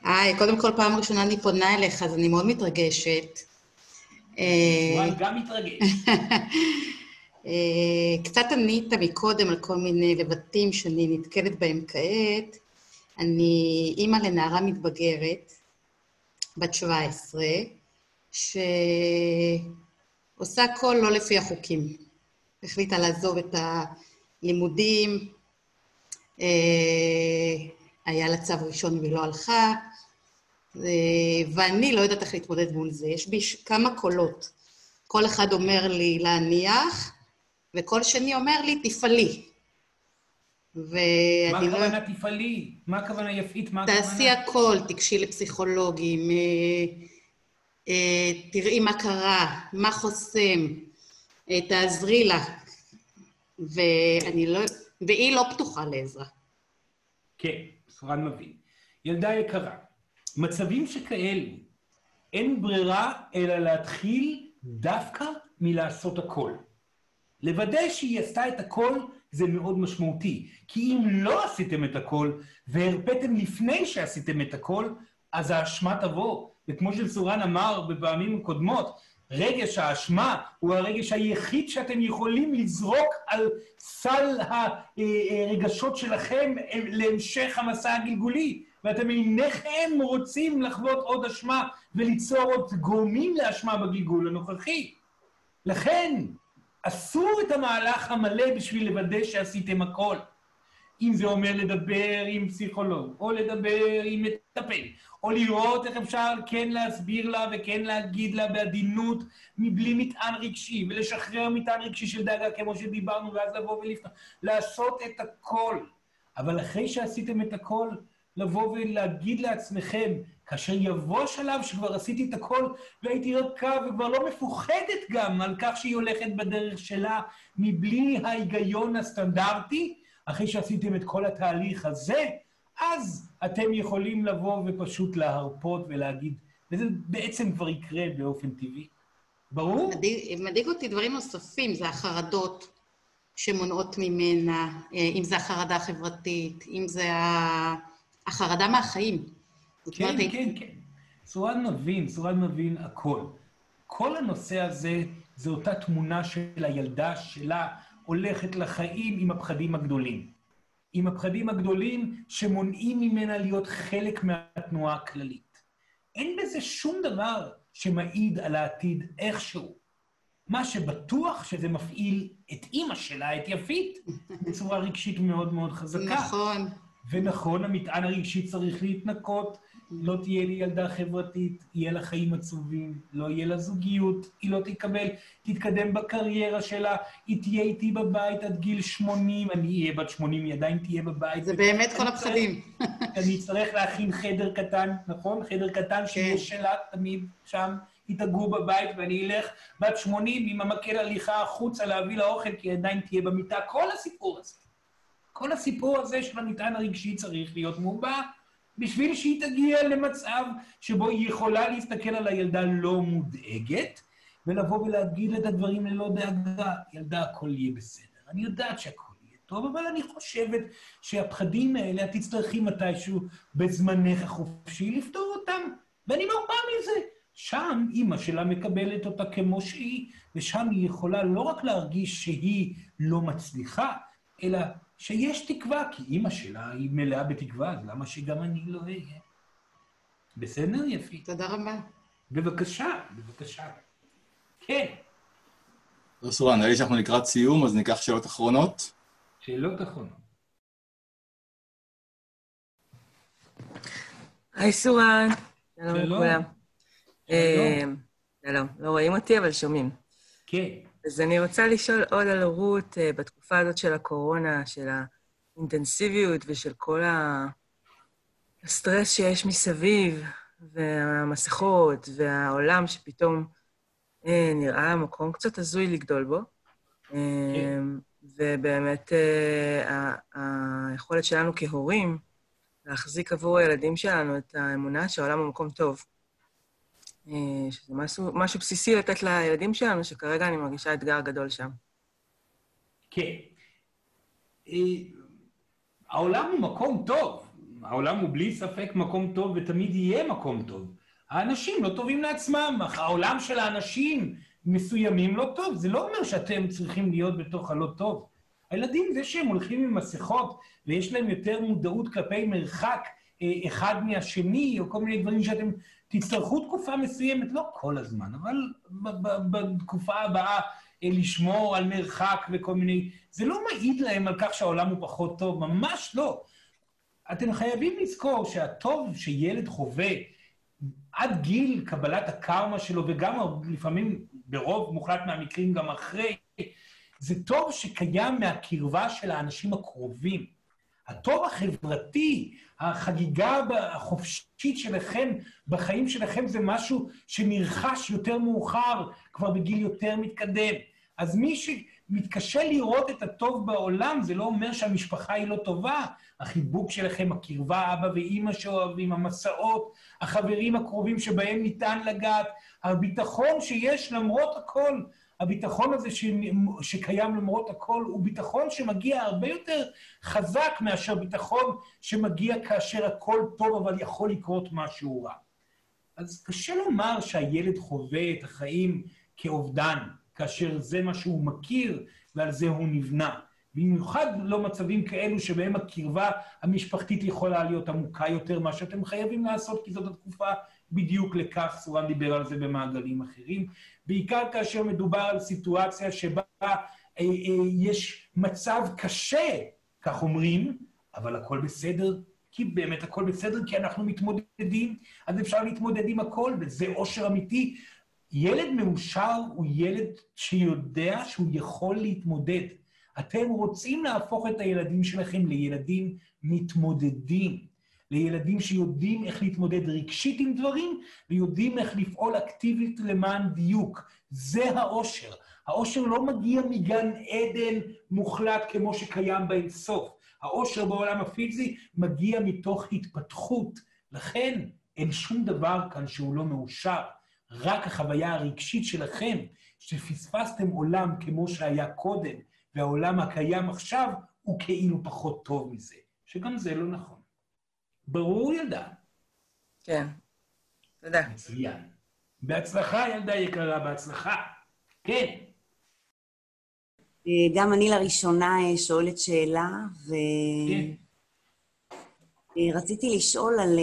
היי, קודם כל, פעם ראשונה אני פונה אליך, אז אני מאוד מתרגשת. אה, גם מתרגש. אה, קצת ענית מקודם על כל מיני לבטים שאני נתקלת בהם כעת. אני אימא לנערה מתבגרת, בת 17, שעושה הכל לא לפי החוקים. החליטה לעזוב את הלימודים, אה, היה לה צו ראשון והיא לא הלכה, ואני לא יודעת איך להתמודד מול זה. יש בי כמה קולות. כל אחד אומר לי להניח, וכל שני אומר לי, תפעלי. ואני לא... מה הכוונה תפעלי? מה הכוונה יפית? מה הכוונה? תעשי הכל, תיגשי לפסיכולוגים, אה, אה, תראי מה קרה, מה חוסם, אה, תעזרי לה. ואני לא... והיא לא פתוחה לעזרה. כן, סורן מבין. ילדה יקרה, מצבים שכאלו, אין ברירה אלא להתחיל דווקא מלעשות הכל. לוודא שהיא עשתה את הכל זה מאוד משמעותי. כי אם לא עשיתם את הכל, והרפאתם לפני שעשיתם את הכל, אז האשמה תבוא. וכמו שסורן אמר בפעמים קודמות, רגש האשמה הוא הרגש היחיד שאתם יכולים לזרוק על סל הרגשות שלכם להמשך המסע הגלגולי. ואתם אינכם רוצים לחוות עוד אשמה וליצור עוד גורמים לאשמה בגלגול הנוכחי. לכן, עשו את המהלך המלא בשביל לוודא שעשיתם הכל. אם זה אומר לדבר עם פסיכולוג, או לדבר עם מטפל, או לראות איך אפשר כן להסביר לה וכן להגיד לה בעדינות, מבלי מטען רגשי, ולשחרר מטען רגשי של דאגה כמו שדיברנו, ואז לבוא ולפתוח, לעשות את הכל. אבל אחרי שעשיתם את הכל, לבוא ולהגיד לעצמכם, כאשר יבוא שלב שכבר עשיתי את הכל והייתי רכה וכבר לא מפוחדת גם על כך שהיא הולכת בדרך שלה מבלי ההיגיון הסטנדרטי, אחרי שעשיתם את כל התהליך הזה, אז אתם יכולים לבוא ופשוט להרפות ולהגיד, וזה בעצם כבר יקרה באופן טבעי. ברור? מדאיג, מדאיג אותי דברים נוספים, זה החרדות שמונעות ממנה, אה, אם זה החרדה החברתית, אם זה החרדה מהחיים. כן, כן, כן. סורן מבין, סורן מבין הכל. כל הנושא הזה זה אותה תמונה של הילדה שלה הולכת לחיים עם הפחדים הגדולים. עם הפחדים הגדולים שמונעים ממנה להיות חלק מהתנועה הכללית. אין בזה שום דבר שמעיד על העתיד איכשהו. מה שבטוח שזה מפעיל את אימא שלה, את יפית, בצורה רגשית מאוד מאוד חזקה. נכון. ונכון, המטען הרגשי צריך להתנקות, לא תהיה לי ילדה חברתית, יהיה לה חיים עצובים, לא יהיה לה זוגיות, היא לא תקבל, תתקדם בקריירה שלה, היא תהיה איתי בבית עד גיל 80, אני אהיה בת 80, היא עדיין תהיה בבית. זה באמת כל הפחדים. אני אצטרך להכין חדר קטן, נכון? חדר קטן שיהיה כן. שלה תמיד שם, היא תגור בבית ואני אלך בת 80 עם המקל הליכה החוצה להביא לה אוכל, כי היא עדיין תהיה במיטה. כל הסיפור הזה. כל הסיפור הזה של המטען הרגשי צריך להיות מובע, בשביל שהיא תגיע למצב שבו היא יכולה להסתכל על הילדה לא מודאגת, ולבוא ולהגיד את הדברים ללא דאגה, ילדה, הכל יהיה בסדר. אני יודעת שהכל יהיה טוב, אבל אני חושבת שהפחדים האלה, את תצטרכי מתישהו בזמנך החופשי לפתור אותם, ואני מרפה מזה. שם אימא שלה מקבלת אותה כמו שהיא, ושם היא יכולה לא רק להרגיש שהיא לא מצליחה, אלא שיש תקווה, כי אימא שלה היא מלאה בתקווה, אז למה שגם אני לא אהיה? בסדר, יפי? תודה רבה. בבקשה, בבקשה. כן. לא סורן, נראה לי שאנחנו לקראת סיום, אז ניקח שאלות אחרונות. שאלות אחרונות. היי סורן, שלום לכולם. שלום, לא רואים אותי, אבל שומעים. כן. אז אני רוצה לשאול עוד על הורות אה, בתקופה הזאת של הקורונה, של האינטנסיביות ושל כל הסטרס שיש מסביב, והמסכות, והעולם שפתאום אה, נראה מקום קצת הזוי לגדול בו. כן. ובאמת אה, היכולת שלנו כהורים להחזיק עבור הילדים שלנו את האמונה שהעולם הוא מקום טוב. אה, שזה משהו, משהו בסיסי לתת לילדים שלנו, שכרגע אני מרגישה אתגר גדול שם. כן. אה, העולם הוא מקום טוב. העולם הוא בלי ספק מקום טוב ותמיד יהיה מקום טוב. האנשים לא טובים לעצמם, העולם של האנשים מסוימים לא טוב. זה לא אומר שאתם צריכים להיות בתוך הלא טוב. הילדים, זה שהם הולכים עם מסכות ויש להם יותר מודעות כלפי מרחק אה, אחד מהשני, או כל מיני דברים שאתם תצטרכו תקופה מסוימת, לא כל הזמן, אבל בתקופה הבאה אה, לשמור על מרחק וכל מיני... זה לא מעיד להם על כך שהעולם הוא פחות טוב, ממש לא. אתם חייבים לזכור שהטוב שילד חווה עד גיל קבלת הקרמה שלו, וגם לפעמים, ברוב מוחלט מהמקרים גם אחרי, זה טוב שקיים מהקרבה של האנשים הקרובים. הטוב החברתי, החגיגה החופשית שלכם, בחיים שלכם, זה משהו שנרכש יותר מאוחר, כבר בגיל יותר מתקדם. אז מי שמתקשה לראות את הטוב בעולם, זה לא אומר שהמשפחה היא לא טובה. החיבוק שלכם, הקרבה, אבא ואימא שאוהבים, המסעות, החברים הקרובים שבהם ניתן לגעת, הביטחון שיש למרות הכל, הביטחון הזה ש... שקיים למרות הכל הוא ביטחון שמגיע הרבה יותר חזק מאשר ביטחון שמגיע כאשר הכל טוב אבל יכול לקרות משהו רע. אז קשה לומר שהילד חווה את החיים כאובדן, כאשר זה מה שהוא מכיר ועל זה הוא נבנה. במיוחד לא מצבים כאלו שבהם הקרבה המשפחתית יכולה להיות עמוקה יותר, מה שאתם חייבים לעשות, כי זאת התקופה בדיוק לכך, סורן דיבר על זה במעגלים אחרים, בעיקר כאשר מדובר על סיטואציה שבה אה, אה, יש מצב קשה, כך אומרים, אבל הכל בסדר, כי באמת הכל בסדר, כי אנחנו מתמודדים, אז אפשר להתמודד עם הכל, וזה אושר אמיתי. ילד מאושר הוא ילד שיודע שהוא יכול להתמודד. אתם רוצים להפוך את הילדים שלכם לילדים מתמודדים. לילדים שיודעים איך להתמודד רגשית עם דברים, ויודעים איך לפעול אקטיבית למען דיוק. זה האושר. האושר לא מגיע מגן עדן מוחלט כמו שקיים באינסוף. האושר בעולם הפיזי מגיע מתוך התפתחות. לכן אין שום דבר כאן שהוא לא מאושר. רק החוויה הרגשית שלכם, שפספסתם עולם כמו שהיה קודם, והעולם הקיים עכשיו הוא כאילו פחות טוב מזה, שגם זה לא נכון. ברור, ילדה? כן. תודה. מצוין. בהצלחה, ילדה יקרה, בהצלחה. כן. אה, גם אני לראשונה אה, שואלת שאלה, ורציתי כן. אה, לשאול על...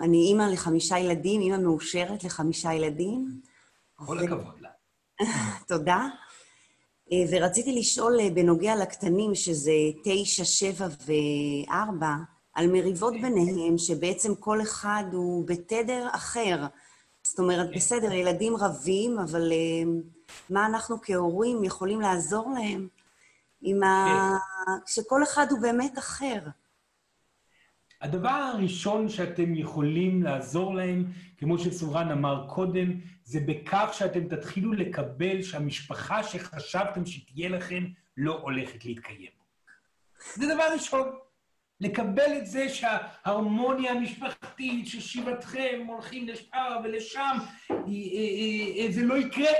אני אימא לחמישה ילדים, אימא מאושרת לחמישה ילדים. כל הכבוד לה. [LAUGHS] תודה. ורציתי לשאול בנוגע לקטנים, שזה תשע, שבע וארבע, על מריבות ביניהם, שבעצם כל אחד הוא בתדר אחר. זאת אומרת, בסדר, ילדים רבים, אבל uh, מה אנחנו כהורים יכולים לעזור להם עם ה... כן. שכל אחד הוא באמת אחר. הדבר הראשון שאתם יכולים לעזור להם, כמו שסורן אמר קודם, זה בכך שאתם תתחילו לקבל שהמשפחה שחשבתם שתהיה לכם לא הולכת להתקיים. זה דבר ראשון. לקבל את זה שההרמוניה המשפחתית של שיבתכם הולכים לשם ולשם, זה לא יקרה.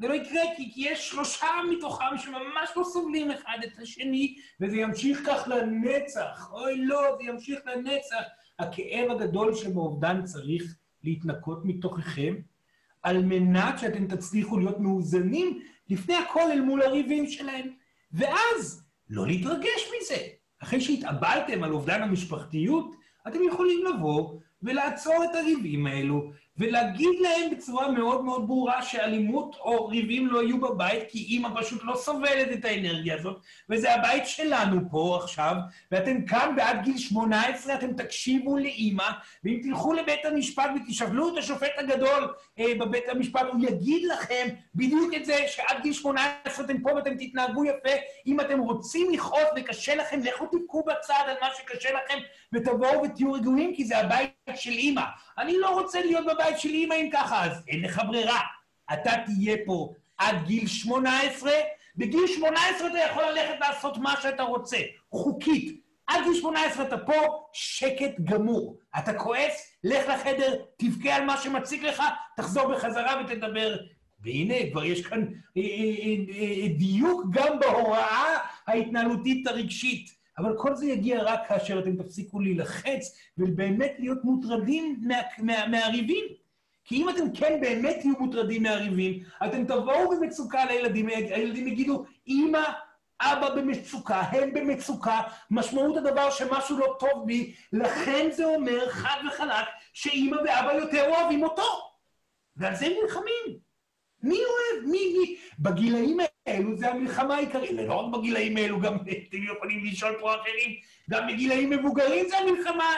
זה לא יקרה כי, כי יש שלושה מתוכם שממש לא סובלים אחד את השני, וזה ימשיך כך לנצח. אוי לא, זה ימשיך לנצח. הכאב הגדול שבאובדן צריך להתנקות מתוככם, על מנת שאתם תצליחו להיות מאוזנים לפני הכל אל מול הריבים שלהם. ואז לא להתרגש מזה. אחרי שהתאבלתם על אובדן המשפחתיות, אתם יכולים לבוא ולעצור את הריבים האלו, ולהגיד להם בצורה מאוד מאוד ברורה שאלימות או ריבים לא יהיו בבית, כי אימא פשוט לא סובלת את האנרגיה הזאת, וזה הבית שלנו פה עכשיו, ואתם כאן בעד גיל 18, אתם תקשיבו לאימא, ואם תלכו לבית המשפט ותשאלו את השופט הגדול אה, בבית המשפט, הוא יגיד לכם בדיוק את זה, שעד גיל 18 אתם פה ואתם תתנהגו יפה. אם אתם רוצים לכעוס וקשה לכם, לכו תבכו בצד על מה שקשה לכם, ותבואו ותהיו רגועים, כי זה הבית של אימא. אני לא רוצה להיות בבית של אימא אם ככה, אז אין לך ברירה. אתה תהיה פה עד גיל 18, בגיל 18 אתה יכול ללכת לעשות מה שאתה רוצה, חוקית. עד גיל 18 אתה פה, שקט גמור. אתה כועס, לך לחדר, תבכה על מה שמציק לך, תחזור בחזרה ותדבר. והנה, כבר יש כאן אה, אה, אה, דיוק גם בהוראה ההתנהלותית הרגשית. אבל כל זה יגיע רק כאשר אתם תפסיקו להילחץ ובאמת להיות מוטרדים מה, מה, מהריבים. כי אם אתם כן באמת תהיו מוטרדים מהריבים, אתם תבואו במצוקה לילדים, הילדים יגידו, אמא, אבא במצוקה, הם במצוקה, משמעות הדבר שמשהו לא טוב בי, לכן זה אומר חד וחלק שאימא ואבא יותר אוהבים אותו. ועל זה הם נלחמים. מי אוהב? מי, מי? בגילאים האלו זה המלחמה העיקרית, ולא רק בגילאים האלו, גם אתם יכולים לשאול פה אחרים, גם בגילאים מבוגרים זה המלחמה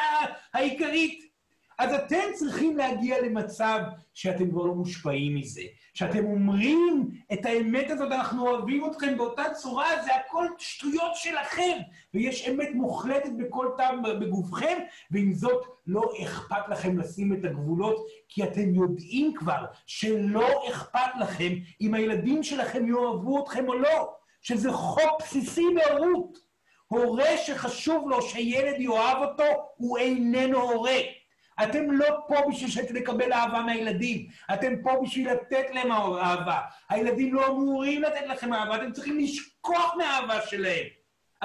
העיקרית. אז אתם צריכים להגיע למצב שאתם כבר לא מושפעים מזה, שאתם אומרים את האמת הזאת, אנחנו אוהבים אתכם באותה צורה, זה הכל שטויות שלכם, ויש אמת מוחלטת בכל טעם בגופכם, ועם זאת לא אכפת לכם לשים את הגבולות, כי אתם יודעים כבר שלא אכפת לכם אם הילדים שלכם יאהבו אתכם או לא, שזה חוק בסיסי בהורות. הורה שחשוב לו שילד יאהב אותו, הוא איננו הורה. אתם לא פה בשביל שתקבל אהבה מהילדים, אתם פה בשביל לתת להם אהבה. הילדים לא אמורים לתת לכם אהבה, אתם צריכים לשכוח מהאהבה שלהם.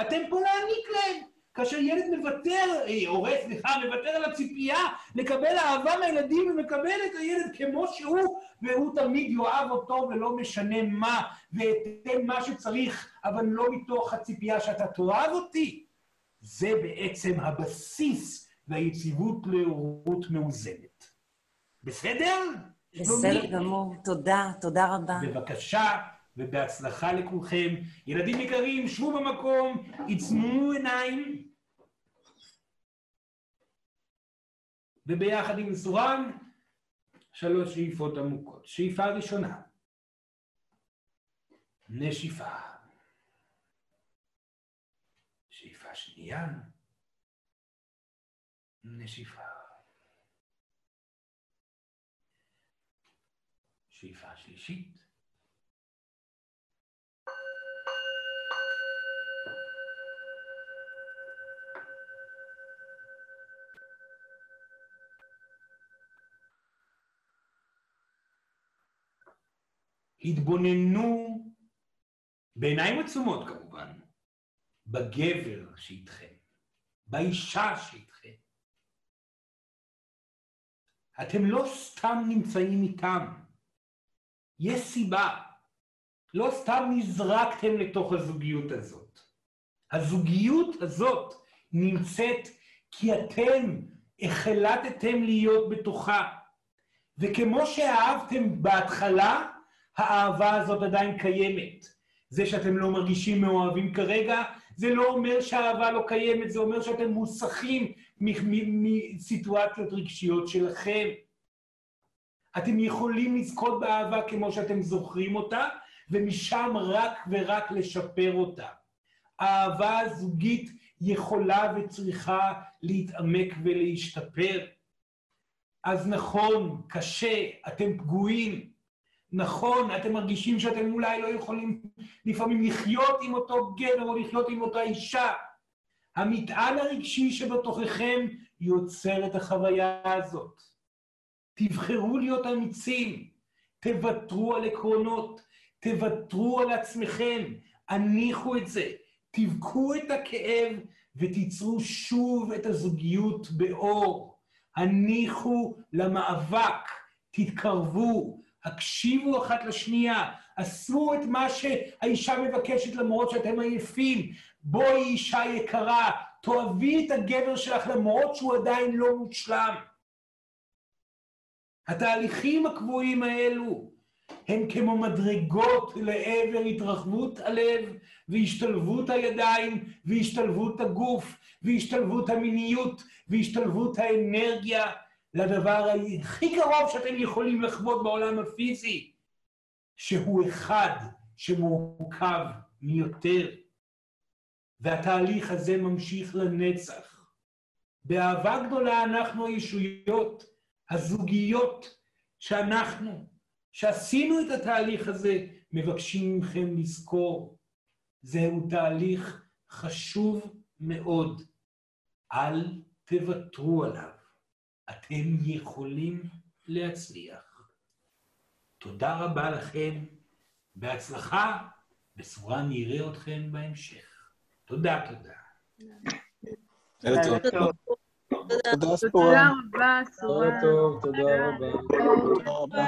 אתם פה להעניק להם. כאשר ילד מוותר, אה, הורה, סליחה, מוותר על הציפייה לקבל אהבה מהילדים ומקבל את הילד כמו שהוא, והוא תמיד יאהב אותו ולא משנה מה, ואתן מה שצריך, אבל לא מתוך הציפייה שאתה תאהב אותי. זה בעצם הבסיס והיציבות להורות מאוזנת. בסדר? בסדר גמור, תודה, תודה רבה. בבקשה, ובהצלחה לכולכם. ילדים יקרים, שבו במקום, עצמו עיניים, וביחד עם סורן, שלוש שאיפות עמוקות. שאיפה ראשונה, נשיפה. שאיפה שנייה, נשיפה. שאיפה שלישית. התבוננו בעיניים עצומות כמובן, בגבר שאיתכם, באישה שאיתכם. אתם לא סתם נמצאים איתם. יש סיבה. לא סתם נזרקתם לתוך הזוגיות הזאת. הזוגיות הזאת נמצאת כי אתם החלטתם להיות בתוכה. וכמו שאהבתם בהתחלה, האהבה הזאת עדיין קיימת. זה שאתם לא מרגישים מאוהבים כרגע, זה לא אומר שהאהבה לא קיימת, זה אומר שאתם מוסכים מסיטואציות רגשיות שלכם. אתם יכולים לזכות באהבה כמו שאתם זוכרים אותה, ומשם רק ורק לשפר אותה. האהבה הזוגית יכולה וצריכה להתעמק ולהשתפר. אז נכון, קשה, אתם פגועים, נכון, אתם מרגישים שאתם אולי לא יכולים לפעמים לחיות עם אותו גבר או לחיות עם אותה אישה. המטען הרגשי שבתוככם יוצר את החוויה הזאת. תבחרו להיות אמיצים, תוותרו על עקרונות, תוותרו על עצמכם, הניחו את זה, תבכו את הכאב ותיצרו שוב את הזוגיות באור. הניחו למאבק, תתקרבו, הקשיבו אחת לשנייה, עשו את מה שהאישה מבקשת למרות שאתם עייפים. בואי אישה יקרה, תאהבי את הגבר שלך למרות שהוא עדיין לא מושלם. התהליכים הקבועים האלו הם כמו מדרגות לעבר התרחבות הלב והשתלבות הידיים והשתלבות הגוף והשתלבות המיניות והשתלבות האנרגיה לדבר הכי קרוב שאתם יכולים לחוות בעולם הפיזי, שהוא אחד שמורכב מיותר. והתהליך הזה ממשיך לנצח. באהבה גדולה אנחנו הישויות, הזוגיות, שאנחנו, שעשינו את התהליך הזה, מבקשים מכם לזכור, זהו תהליך חשוב מאוד. אל תוותרו עליו. אתם יכולים להצליח. תודה רבה לכם, בהצלחה, בסורה נראה אתכם בהמשך. תודה, תודה. תודה, תודה. רבה, רבה. תודה רבה.